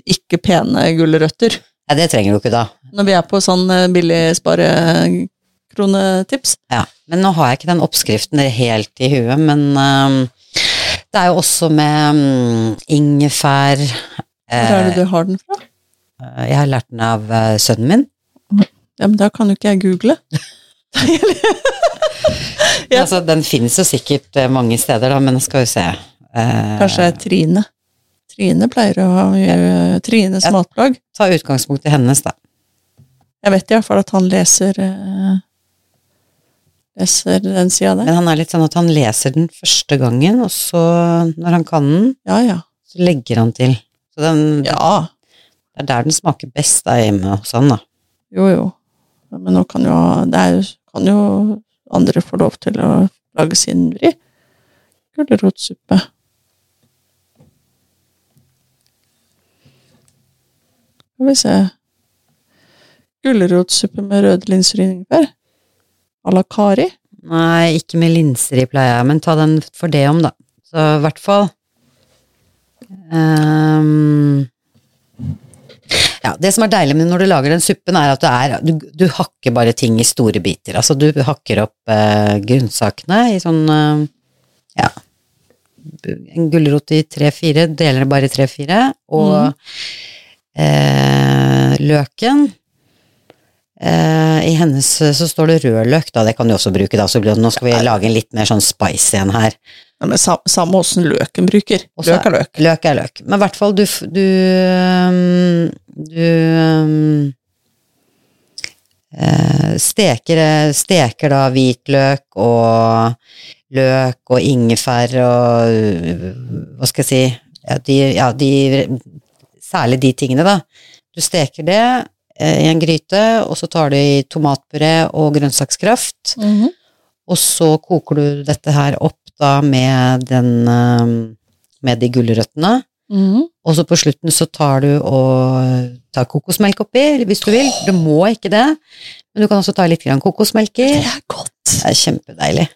ikke pene gulrøtter. Ja, det trenger du ikke da. Når vi er på sånn eh, billig sparekronetips. Ja, men nå har jeg ikke den oppskriften helt i huet, men eh, det er jo også med um, ingefær. Hvor er det du har den fra? Jeg har lært den av eh, sønnen min. Ja, men da kan jo ikke jeg google. *laughs* *laughs* Ja. Altså, den finnes jo sikkert eh, mange steder, da, men skal vi se. Eh, Kanskje Trine. Trine pleier å gjøre Trines Ja. matlag. Ta utgangspunkt i hennes, da. Jeg vet i hvert fall at han leser eh, Leser den sida der. Men han er litt sånn at han leser den første gangen, og så, når han kan den, Ja, ja. så legger han til. Så den, Ja, det er der den smaker best, da, hjemme hos han, da. jo jo. Men nå kan jo, det jo- kan jo andre få lov til å lage sin vri. Gulrotsuppe. Skal vi se Gulrotsuppe med rødlinser og ingefær. À la Kari. Nei, ikke med linser i, pleier jeg, men ta den for det om, da. Så i hvert fall ehm, Ja, det som er deilig med når du lager den suppen, er at du, er, du, du hakker bare ting i store biter. Altså, du hakker opp eh, grønnsakene i sånn eh, Ja. En gulrot i tre-fire, deler det bare i tre-fire, og eh, løken Eh, I hennes så står det rødløk, da, det kan du også bruke. da, så blir Nå skal vi lage en litt mer sånn spicy en her. Ja, men sam, Samme åssen løken bruker. Også, Løk er løk. Løk er løk. Men i hvert fall, du, du Du øhm, eh, steker, steker da hvitløk og løk og ingefær og Hva skal jeg si ja, de, ja, de Særlig de tingene, da. Du steker det, eh, i en gryte, og så tar du i tomatpuré og grønnsakskraft, Mhm. og så koker du dette her opp da med den eh, med de gulrøttene. Mm. Og så på slutten så tar du og tar kokosmelk oppi, hvis du vil. Du må ikke det, men du kan også ta litt grann kokosmelk i. Det er godt. Det er kjempedeilig.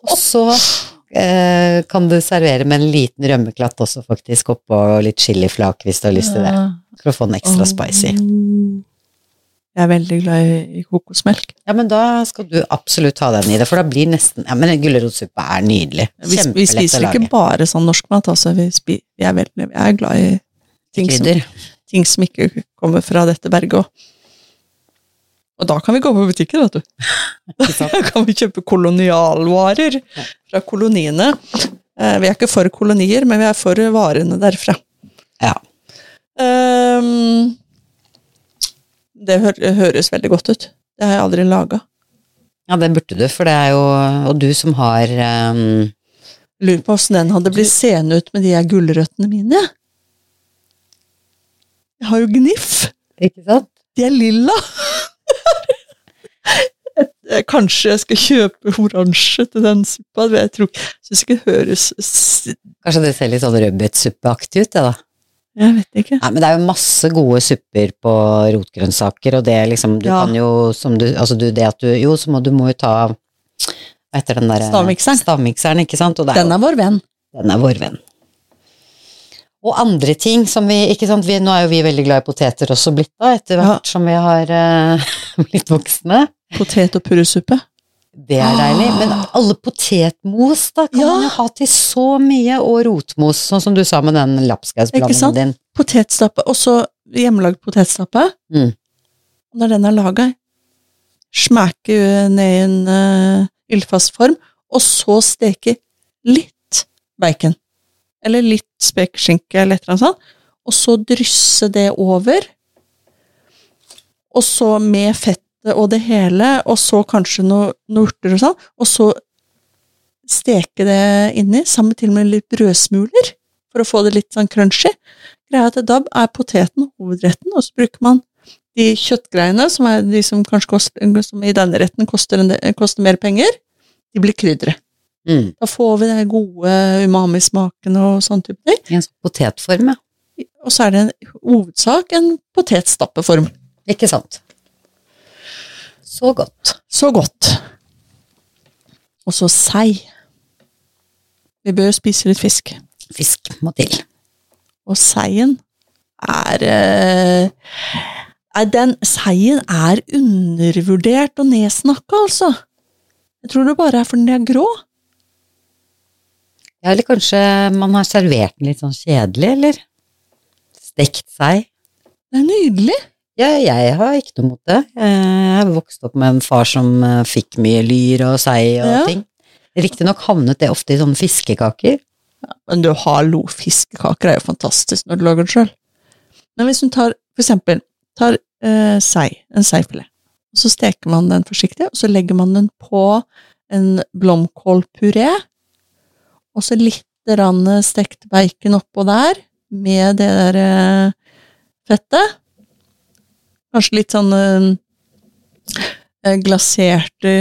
Og så eh, kan du servere med en liten rømmeklatt også, faktisk, oppå og litt chiliflak hvis du har lyst til det. For å få den ekstra spicy. Jeg er veldig glad i, i kokosmelk. Ja, men da skal du absolutt ha den i det, for da blir nesten Ja, men gulrotsuppe er nydelig. Vi, å lage. Vi spiser ikke bare sånn norsk mat, altså. Vi, spi, vi, er, veldig, vi er glad i ting som, ting som ikke kommer fra dette berget òg. Og da kan vi gå på butikker, vet du. *laughs* Da kan vi kjøpe kolonialvarer fra koloniene. Eh, Vi er ikke for kolonier, men vi er for varene derfra. Ja. Det hø høres veldig godt ut. Det har jeg aldri laga. ja, det burde du, for det er jo Og du som har um Lurer på åssen den hadde blitt seende ut med de her gulrøttene mine. jeg. Har jo gniff. Ikke sant? De er lilla. Kanskje jeg skal kjøpe oransje til den suppa. Jeg tror syns ikke det høres Kanskje det ser litt sånn rødbetsuppeaktig ut, det da. Jeg vet ikke. Nei, men det er jo masse gode supper på rotgrønnsaker, og det liksom Du Ja. kan jo, som du Altså, du, det at du Jo, så må du må jo ta etter den der Stavmikseren. Stavmikseren, ikke sant? Er Den er vår venn. den er vår venn. Og andre ting som vi Ikke sant, vi, nå er jo vi veldig glad i poteter også blitt, da, etter Ja. hvert som vi har uh, *laughs* blitt voksne. Potet- og purresuppe. Det er deilig. Men alle potetmos, da, kan Ja. man jo ha til så mye, og rotmos, sånn som du sa med den lapskausblandingen din. Potetstappe, og så hjemmelagd potetstappe. Mm. Når den er laga, smeke ned i en uh, ildfast form, og så steke litt bacon. Eller litt spekeskinke, eller et eller annet sånt. Og så drysse det over. Og så med fettet og det hele, og så kanskje noen noe urter og sånn. Og så steke det inni, sammen til med litt brødsmuler, for å få det litt sånn crunchy. Greia er at da er poteten hovedretten, og så bruker man de kjøttgreiene, som er de som kanskje koster, som i denne retten koster, en koster mer penger, de blir krydderet. Mm. Da får vi den gode umami-smaken og sånn type ting. I en sånn potetform, ja. Og så er det en hovedsak en potetstappeform. Ikke sant? Så godt. Så godt. Og så sei. Vi bør spise litt fisk. Fisk må til. Og seien er eh, den Seien er undervurdert og nedsnakka, altså. Jeg tror det bare er fordi den er grå. Ja, eller kanskje man har servert den litt sånn kjedelig, eller? Stekt seg. Det er nydelig. Ja, jeg har ikke noe mot det. Jeg har vokst opp med en far som eh, fikk mye lyr og sei og Ja. ting. Riktignok havnet det ofte i sånne fiskekaker. Men du, hallo, fiskekaker er jo fantastisk når du lager det sjøl. Men hvis du tar, for eksempel, tar eh, sei, en seifilet, og så steker man den forsiktig, og så legger man den på en blomkålpuré, og så litt stekt bacon oppå der, med det der eh, fettet. Kanskje litt sånn eh, eh, glaserte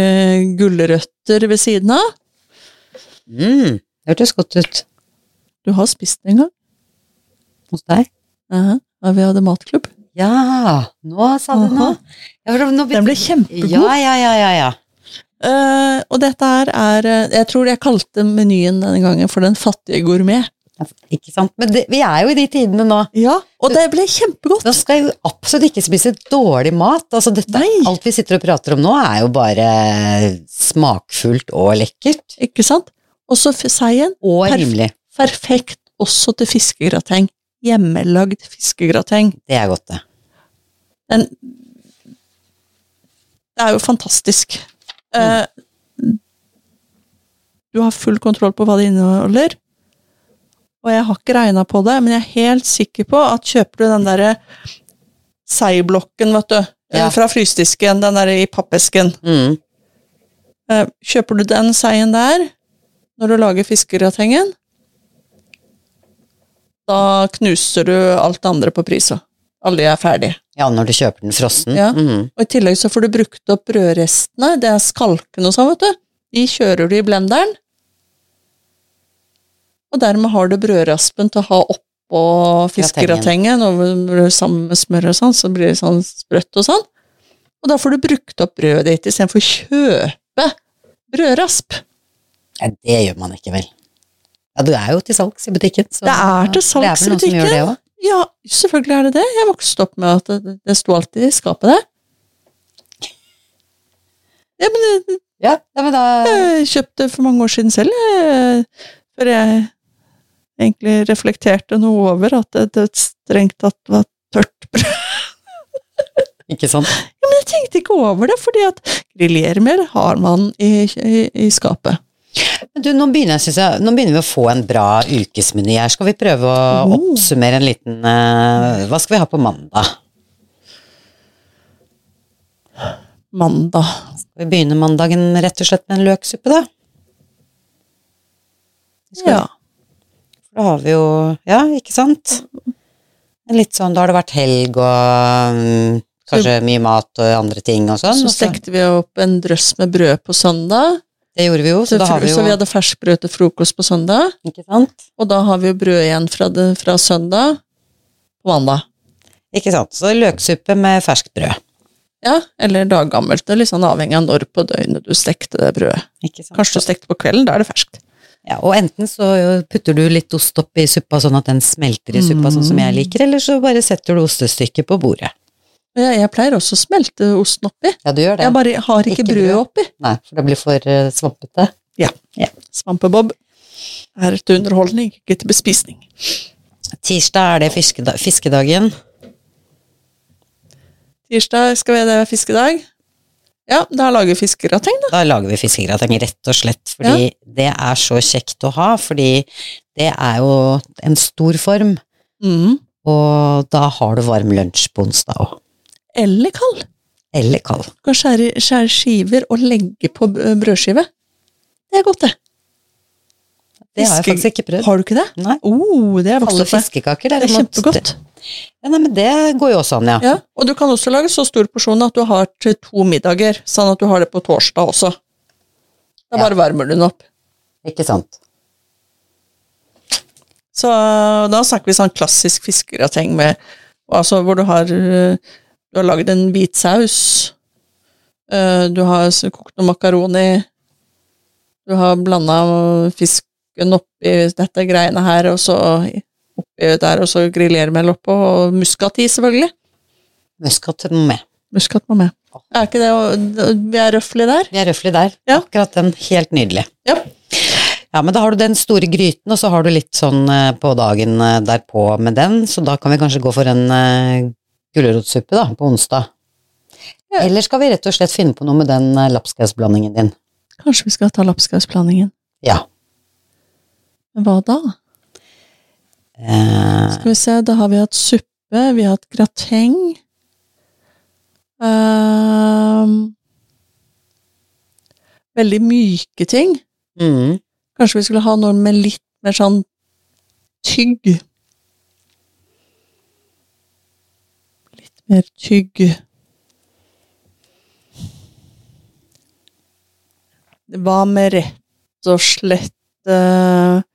gulrøtter ved siden av. Mm, det hørtes godt ut. Du har spist det en gang? Hos deg? Ja, vi hadde matklubb. Ja, nå sa du noe. Ja, Den ble kjempegod. Ja, ja, ja, ja, ja. Uh, og dette her er Jeg tror jeg kalte menyen denne gangen for Den fattige gourmet. Ikke sant? Men det, vi er jo i de tidene nå. Ja, og det ble kjempegodt. Da skal jeg absolutt ikke spise dårlig mat. Altså dette, alt vi sitter og prater om nå, er jo bare smakfullt og lekkert. Ikke sant? Og så seien. Og Perf- rimelig. Perfekt også til fiskegrateng. Hjemmelagd fiskegrateng. Det er godt, det. Den Det er jo fantastisk. Eh, du har full kontroll på hva det inneholder. Og jeg har ikke regna på det, men jeg er helt sikker på at kjøper du den derre seigblokken, vet du, Ja. fra frysedisken, den der i pappesken Mm. eh, Kjøper du den seien der når du lager fiskegratengen, da knuser du alt det andre på prisa. alle er ferdige. Ja, når du kjøper den frossen. Ja. Mhm. Og i tillegg så får du brukt opp brødrestene, det er skalkene og sånn, vet du. De kjører du i blenderen. Og dermed har du brødraspen til å ha oppå fiskegratengen, sammen med smør og sånn, så blir det sånn sprøtt og sånn. Og da får du brukt opp brødet ditt istedenfor å kjøpe brødrasp. Ja, det gjør man ikke, vel. Ja, du er jo til salgs i butikken. Så Det er til salgs i gjør det butikken. Ja, selvfølgelig er det det. Jeg vokste opp med at det, det sto alltid i skapet, det. Ja, men Ja, ja, men da Jeg kjøpte for mange år siden selv, før jeg egentlig reflekterte noe over at det, det strengt tatt var tørt brød. Ikke sant? Ja, men jeg tenkte ikke over det, fordi at griljermel har man i, i, i skapet. Men du, nå begynner, jeg, jeg, nå begynner vi å få en bra ukesmeny her. Skal vi prøve å mm. oppsummere en liten uh, Hva skal vi ha på mandag? Mandag. Skal vi begynne mandagen rett og slett med en løksuppe, da? Skal Ja. Da har vi jo Ja, ikke sant? Litt sånn, Da har det vært helg og mm, kanskje mye mat og andre ting og sånn. Så stekte vi opp en drøss med brød på søndag. Det gjorde vi jo, så Så, da har vi så jo vi hadde ferskbrød til frokost på søndag. Ikke sant? Og da har vi jo brød igjen fra, det, fra søndag på mandag. Ikke sant. Så løksuppe med ferskt brød. Ja, eller daggammelt. Det er litt sånn avhengig av når på døgnet du stekte det brødet. Kanskje du stekte på kvelden, da er det ferskt. Ja, og enten så putter du litt ost oppi suppa sånn at den smelter i suppa, sånn som jeg liker, eller så bare setter du ostestykket på bordet. Jeg, jeg pleier også å smelte osten oppi. Ja, du gjør det. Jeg bare har ikke, Ikke brød brød. oppi. Nei, for det blir for uh, svampete. Svampebob er til underholdning, ikke til bespisning. Tirsdag er det fiskedag, fiskedagen. Tirsdag skal vi det fiskedag. Ja, da lager vi fiskegrateng, da. Da lager vi fiskegrateng, rett og slett, fordi det er så kjekt å ha, fordi det er jo en stor form, Mm. og da har du varm lunsj på onsdag òg. Eller kald. Eller kald. Du kan skjære, skjære skiver og legge på brødskive. Det er godt, det. Det har jeg faktisk ikke prøvd. Har du ikke det? Nei. Oh, det er vokst med. fiskekaker, Det er derimot. kjempegodt. Ja, nei, men det går jo også an, ja. Ja, og du kan også lage så stor porsjon at du har til to middager, sånn at du har det på torsdag også. Da Ja. bare varmer du den opp. Ikke sant. Så da snakker vi sånn klassisk fiskegrateng med Altså hvor du har Du har laget en hvit saus. eh, Du har kokt noe makaroni. Du har blanda fisken oppi dette greiene her, og så oppi der, og så griljermel oppå, og muskat i, selvfølgelig. Muskat må med. Muskat må med. Er ikke det Vi er røffelig der? Vi er røffelig der. Ja. Akkurat den. Helt nydelig. Ja. Ja, men da har du den store gryten, og så har du litt sånn eh, på dagen eh, derpå med den, så da kan vi kanskje gå for en uh, gulrotsuppe da, på onsdag. Ja. Eller skal vi rett og slett finne på noe med den lapskausblandingen din? Kanskje vi skal ta lapskausblandingen. Ja. Hva da? Eh, Skal vi se, da har vi hatt suppe, vi har hatt grateng. Ehm, veldig myke ting. mm, Kanskje vi skulle ha noe med litt mer sånn tygg. Litt mer tygg. Hva med rett og slett at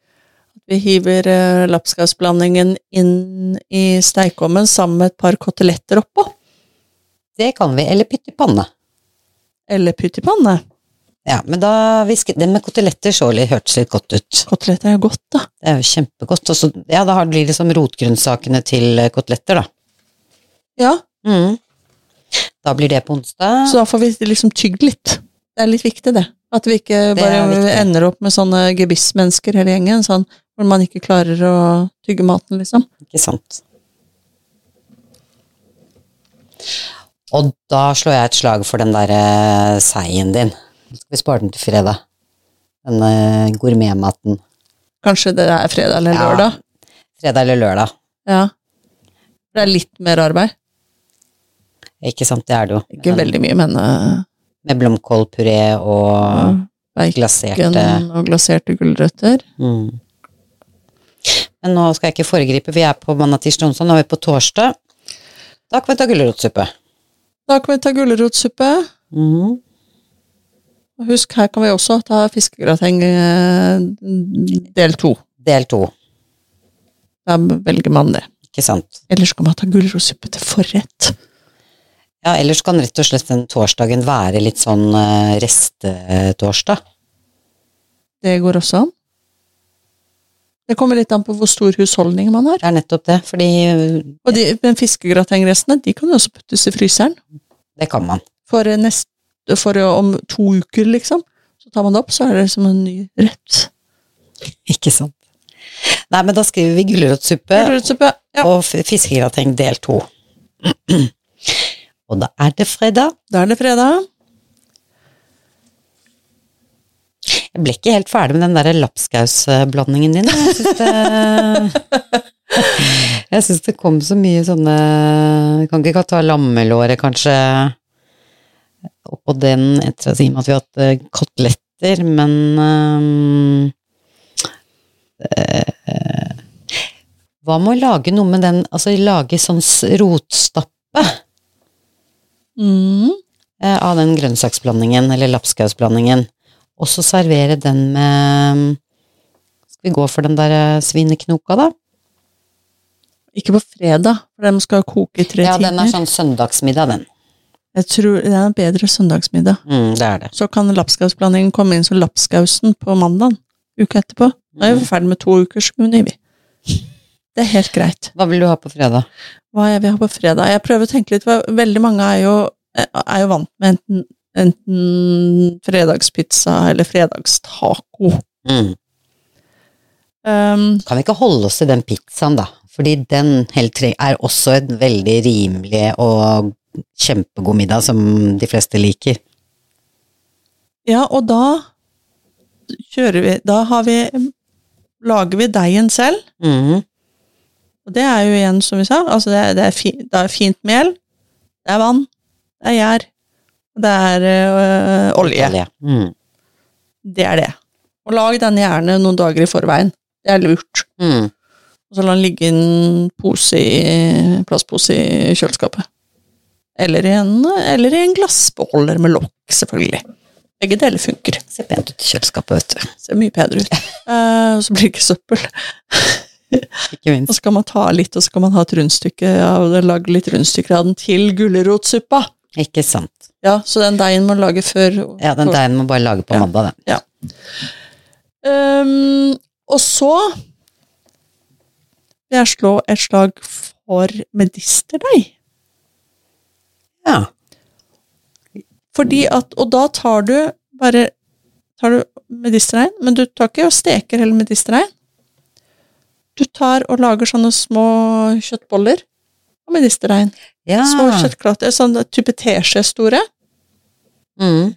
vi hiver uh, lapskausblandingen inn i stekeovnen sammen med et par koteletter oppå? det kan vi. Eller pytt i panne. Eller pytt i panne. Ja, men da visker Den med koteletter så litt, hørtes litt godt ut. Koteletter er godt, da. Det er jo kjempegodt. Og så, ja, da har- blir det liksom rotgrønnsakene til eh, koteletter, da. Ja, Mm. Da blir det på onsdag. så da får vi liksom tygd litt. Det er litt viktig, det. At vi ikke bare ender opp med sånne gebissmennesker hele gjengen, sånn hvor man ikke klarer å tygge maten, liksom. Ikke sant. Og da slår jeg et slag for den derre seien din. Skal vi spare den til fredag? Den eh, gourmetmaten. Kanskje det er fredag eller Ja. lørdag. Fredag eller lørdag. Ja. Det er litt mer arbeid. Ikke sant, det er det jo. Ikke veldig mye, men uh, Med blomkålpuré og bacon glaserte og glaserte gulrøtter. mm. Men nå skal jeg ikke foregripe, vi er på mandag, tirsdag, onsdag, nå er vi på torsdag. Da kan vi ta gulrotsuppe. Da kan vi ta gulrotsuppe. Mm. Og Husk, her kan vi også ta fiskegrateng eh, del to. Del to, Da velger man det. ikke sant. Eller så kan man ta gulrotsuppe til forrett. Ja, ellers kan rett og slett den torsdagen være litt sånn eh, restetorsdag. Det går også an. Det kommer litt an på hvor stor husholdning man har. Det er nettopp det, fordi Og de, men fiskegratengrestene de kan jo også puttes i fryseren. det kan man. For, nest, for om to uker, liksom. Så tar man det opp, så er det som en ny rett. Ikke sant. Nei, men da skriver vi Gulrotsuppe. Ja. og fiskegrateng del to. *clears throat* og da er det fredag. Da er det fredag. Jeg ble ikke helt ferdig med den der lapskausblandingen din. Jeg syns det *laughs* Jeg syns det kom så mye sånne Kan ikke ta lammelåret, kanskje, oppå den etter å si at vi har hatt eh, koteletter, men um, uh, Hva med å lage noe med den Altså lage sånn rotstappe Mm. eh, av den grønnsaksblandingen, eller lapskausblandingen, og så servere den med Skal vi gå for den der eh, svineknoka, da? Ikke på fredag, for den skal koke i tre Ja, den er sånn søndagsmiddag, den. Jeg tror det er en bedre søndagsmiddag. Mm, det er det. Så kan lapskausblandingen komme inn som lapskausen på mandag uka etterpå. Nå er vi ferdig med to ukers meny, vi. Det er helt greit. Hva vil du ha på fredag? Hva jeg vil ha på fredag? Jeg prøver å tenke litt, for veldig mange er jo, er jo vant med enten, enten fredagspizza eller fredagstaco. Mm. Um, Kan vi ikke holde oss til den pizzaen, da? Fordi den er også en veldig rimelig og kjempegod middag som de fleste liker. ja, og da kjører vi Da har vi Lager vi deigen selv. Mm. Og det er jo igjen, som vi sa, altså det, er, det, er, fi, det er fint mel, det er vann, det er gjær, og det er øh, olje. Olje. Mm. Det er det. Og lag den gjerne noen dager i forveien. Det er lurt. Mm. Og så la den ligge i en pose i, plastpose i kjøleskapet. Eller i, en, eller i en glassbeholder med lokk, selvfølgelig. Begge deler funker. Ser pent ut i kjøleskapet, vet du. Ser mye bedre ut. *laughs* og så blir det ikke søppel. Ikke Og så kan man ta litt, og så kan man ha et rundstykke av det, lage litt rundstykker av den til gulrotsuppa. Ikke sant. Ja, så den deigen må lage før Ja, den deigen må bare lage på Ja. mandag, den. Ehm, Og så vil jeg slå et slag for medisterdeig. Ja. Fordi at, og da tar du bare tar du medisterdeig, men du tar ikke og steker hele medisterdeig. Du tar og lager sånne små kjøttboller og medisterdeig. ja. Små kjøttklatter, sånn type teskje store. Mm.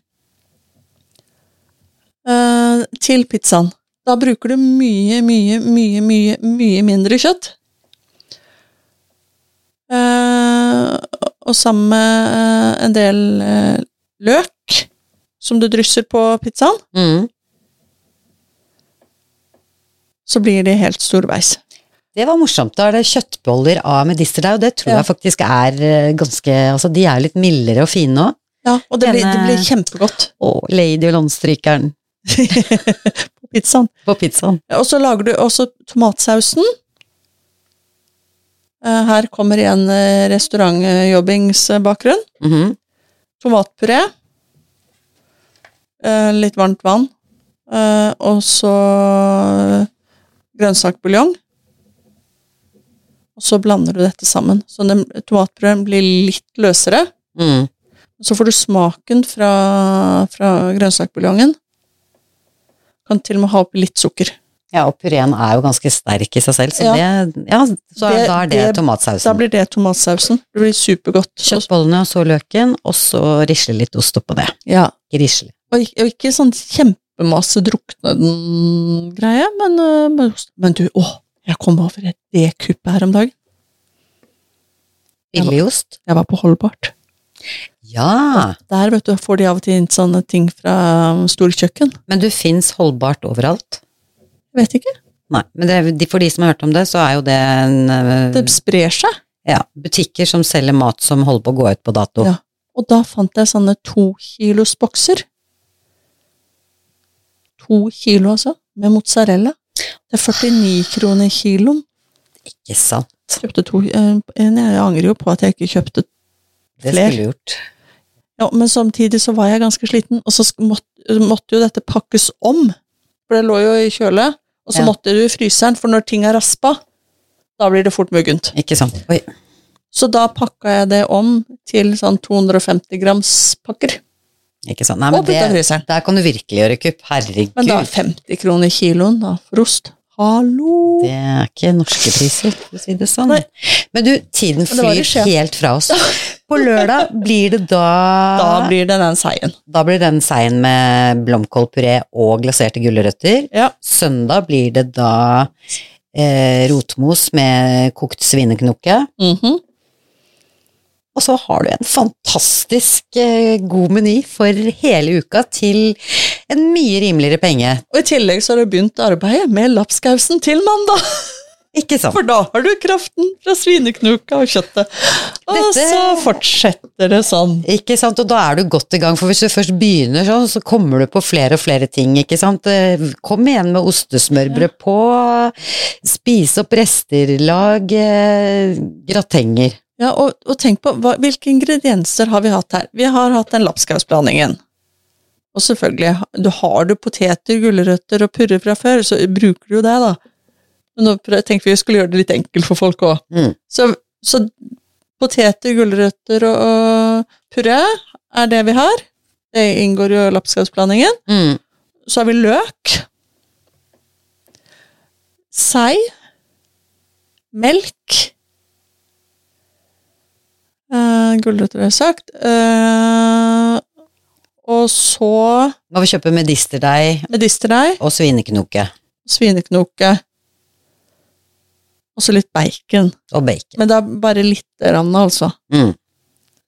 eh, til pizzaen. Da bruker du mye, mye, mye, mye, mye mindre kjøtt. Eh, og sammen med eh, en del løk som du drysser på pizzaen, Mm. Så blir de helt storveis. Det var morsomt. Da er det kjøttboller av medisterdeig, og det tror Ja. jeg faktisk er eh, ganske Altså, de er litt mildere og fine òg. Ja, og det blir, det blir kjempegodt Og Lady og Landstrykeren *laughs* på pizzaen. på pizzaen. Og så lager du også tomatsausen. Eh, Her kommer igjen restaurantjobbingsbakgrunn. restaurantjobbingsbakgrunn. -hmm. Tomatpuré. eh, Litt varmt vann. eh, Og så grønnsakbuljong. Og så blander du dette sammen. Så den tomatpureen blir litt løsere. Mm. Så får du smaken fra, fra grønnsakbuljongen. Kan til og med ha oppi litt sukker. Ja, og pureen er jo ganske sterk i seg selv, så det Ja, så Det- da er det, det- Da blir det tomatsausen. Det blir supergodt. Kjøttbollene, og så løken, og så risle litt ost oppå det. Ja. Risle. Og og ikke sånn kjempemasse drukne-greie, men, øh, men, men du, å, jeg kom over et det kuppet her om dagen. Billigost. Jeg var på Holdbart. Ja, Der vet du, får de av og til inn sånne ting fra um, storkjøkken. men du fins holdbart overalt. Jeg vet ikke. Nei, men det, for de som har hørt om det, så er jo det en eh, Det sprer seg. Ja, butikker som selger mat som holder på å gå ut på dato. Ja. Og da fant jeg sånne to kilos bokser. To kilo, altså, med mozzarella. Det er 49 kroner kiloen. Ikke sant? Kjøpte to eh, Jeg angrer jo på at jeg ikke kjøpte Det Fler. skulle gjort. Ja, men samtidig så var jeg ganske sliten, og så måtte, måtte jo dette pakkes om. For det lå jo i kjøle, og så Ja. måtte du i fryseren, for når ting er raspa, da blir det fort muggent. Ikke sant. Oi. Så da pakka jeg det om til sånn 250 grams pakker. Ikke sant. Nei, men og det, der kan du virkelig gjøre kupp. Herregud. Men da 50 kroner kiloen da, for ost. Hallo! Det er ikke norske priser, for å si det sånn. Nei. Men du, tiden det flyr helt fra oss. *laughs* På lørdag blir det da Da blir det den seien. Da blir den seien med blomkålpuré og glaserte gulrøtter. Ja. Søndag blir det da eh, rotmos med kokt svineknoke. Mhm. Og så har du en fantastisk eh, god meny for hele uka til en mye rimeligere penge. Og i tillegg så har du begynt arbeidet med lapskausen til mandag. Ikke sant? For da har du kraften fra svineknuka og kjøttet. Og Dette- så fortsetter det sånn. Ikke sant, og da er du godt i gang, for hvis du først begynner sånn, så kommer du på flere og flere ting, ikke sant. Eh, Kom igjen med ostesmørbrød på, spis opp rester, lag eh, gratenger. Ja, og, og tenk på hva, hvilke ingredienser har vi hatt her. Vi har hatt den lapskausblandingen. Og selvfølgelig, du har du poteter, gulrøtter og purre fra før, så bruker du jo det, da. Men nå tenkte vi vi skulle gjøre det litt enkelt for folk òg. Mm. Så, så poteter, gulrøtter og, og purre er det vi har. Det inngår jo i lapskausblandingen. Mm. Så har vi løk. Sei. Melk. Uh, Gulrøtter har jeg sagt. Uh, og så Må vi kjøpe medisterdeig medisterdeig, og svineknoke svineknoke. Og så litt bacon. og bacon. Men det er bare lite grann, altså. Mm.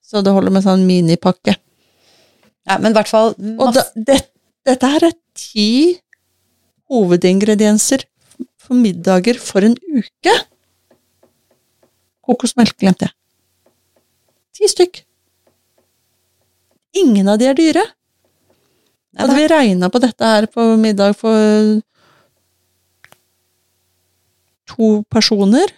Så det holder med sånn minipakke. Ja, men i hvert fall Og da, det, dette her er ti hovedingredienser for middager for en uke. Kokosmelk glemte jeg. Ti stykk. Ingen av de er dyre. Hadde vi regna på dette her på middag for to personer,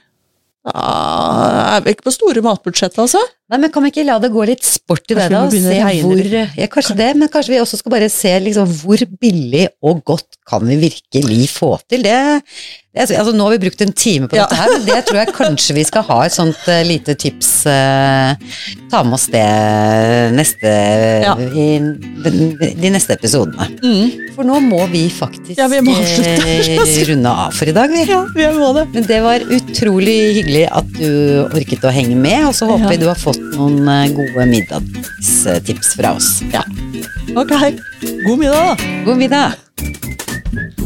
da er vi ikke på store matbudsjett, altså. Nei, men kan vi ikke la det gå litt sport i det, Kanskje vi da? Se hvor, ja, kanskje det, men kanskje vi også skal bare se liksom, hvor billig og godt kan vi virkelig få til det? det altså, nå har vi brukt en time på Ja. dette her, men det tror jeg kanskje vi skal ha et sånt uh, lite tips. Uh, ta med oss det neste, Ja. i de, de neste episodene. For nå må vi faktisk Ja, vi må eh, runde av for i dag, vi. Ja, vi må det. Men det var utrolig hyggelig at du orket å henge med, og så håper vi du har fått noen eh, gode middagstips fra oss. Ja. Ok. God middag, da. God middag.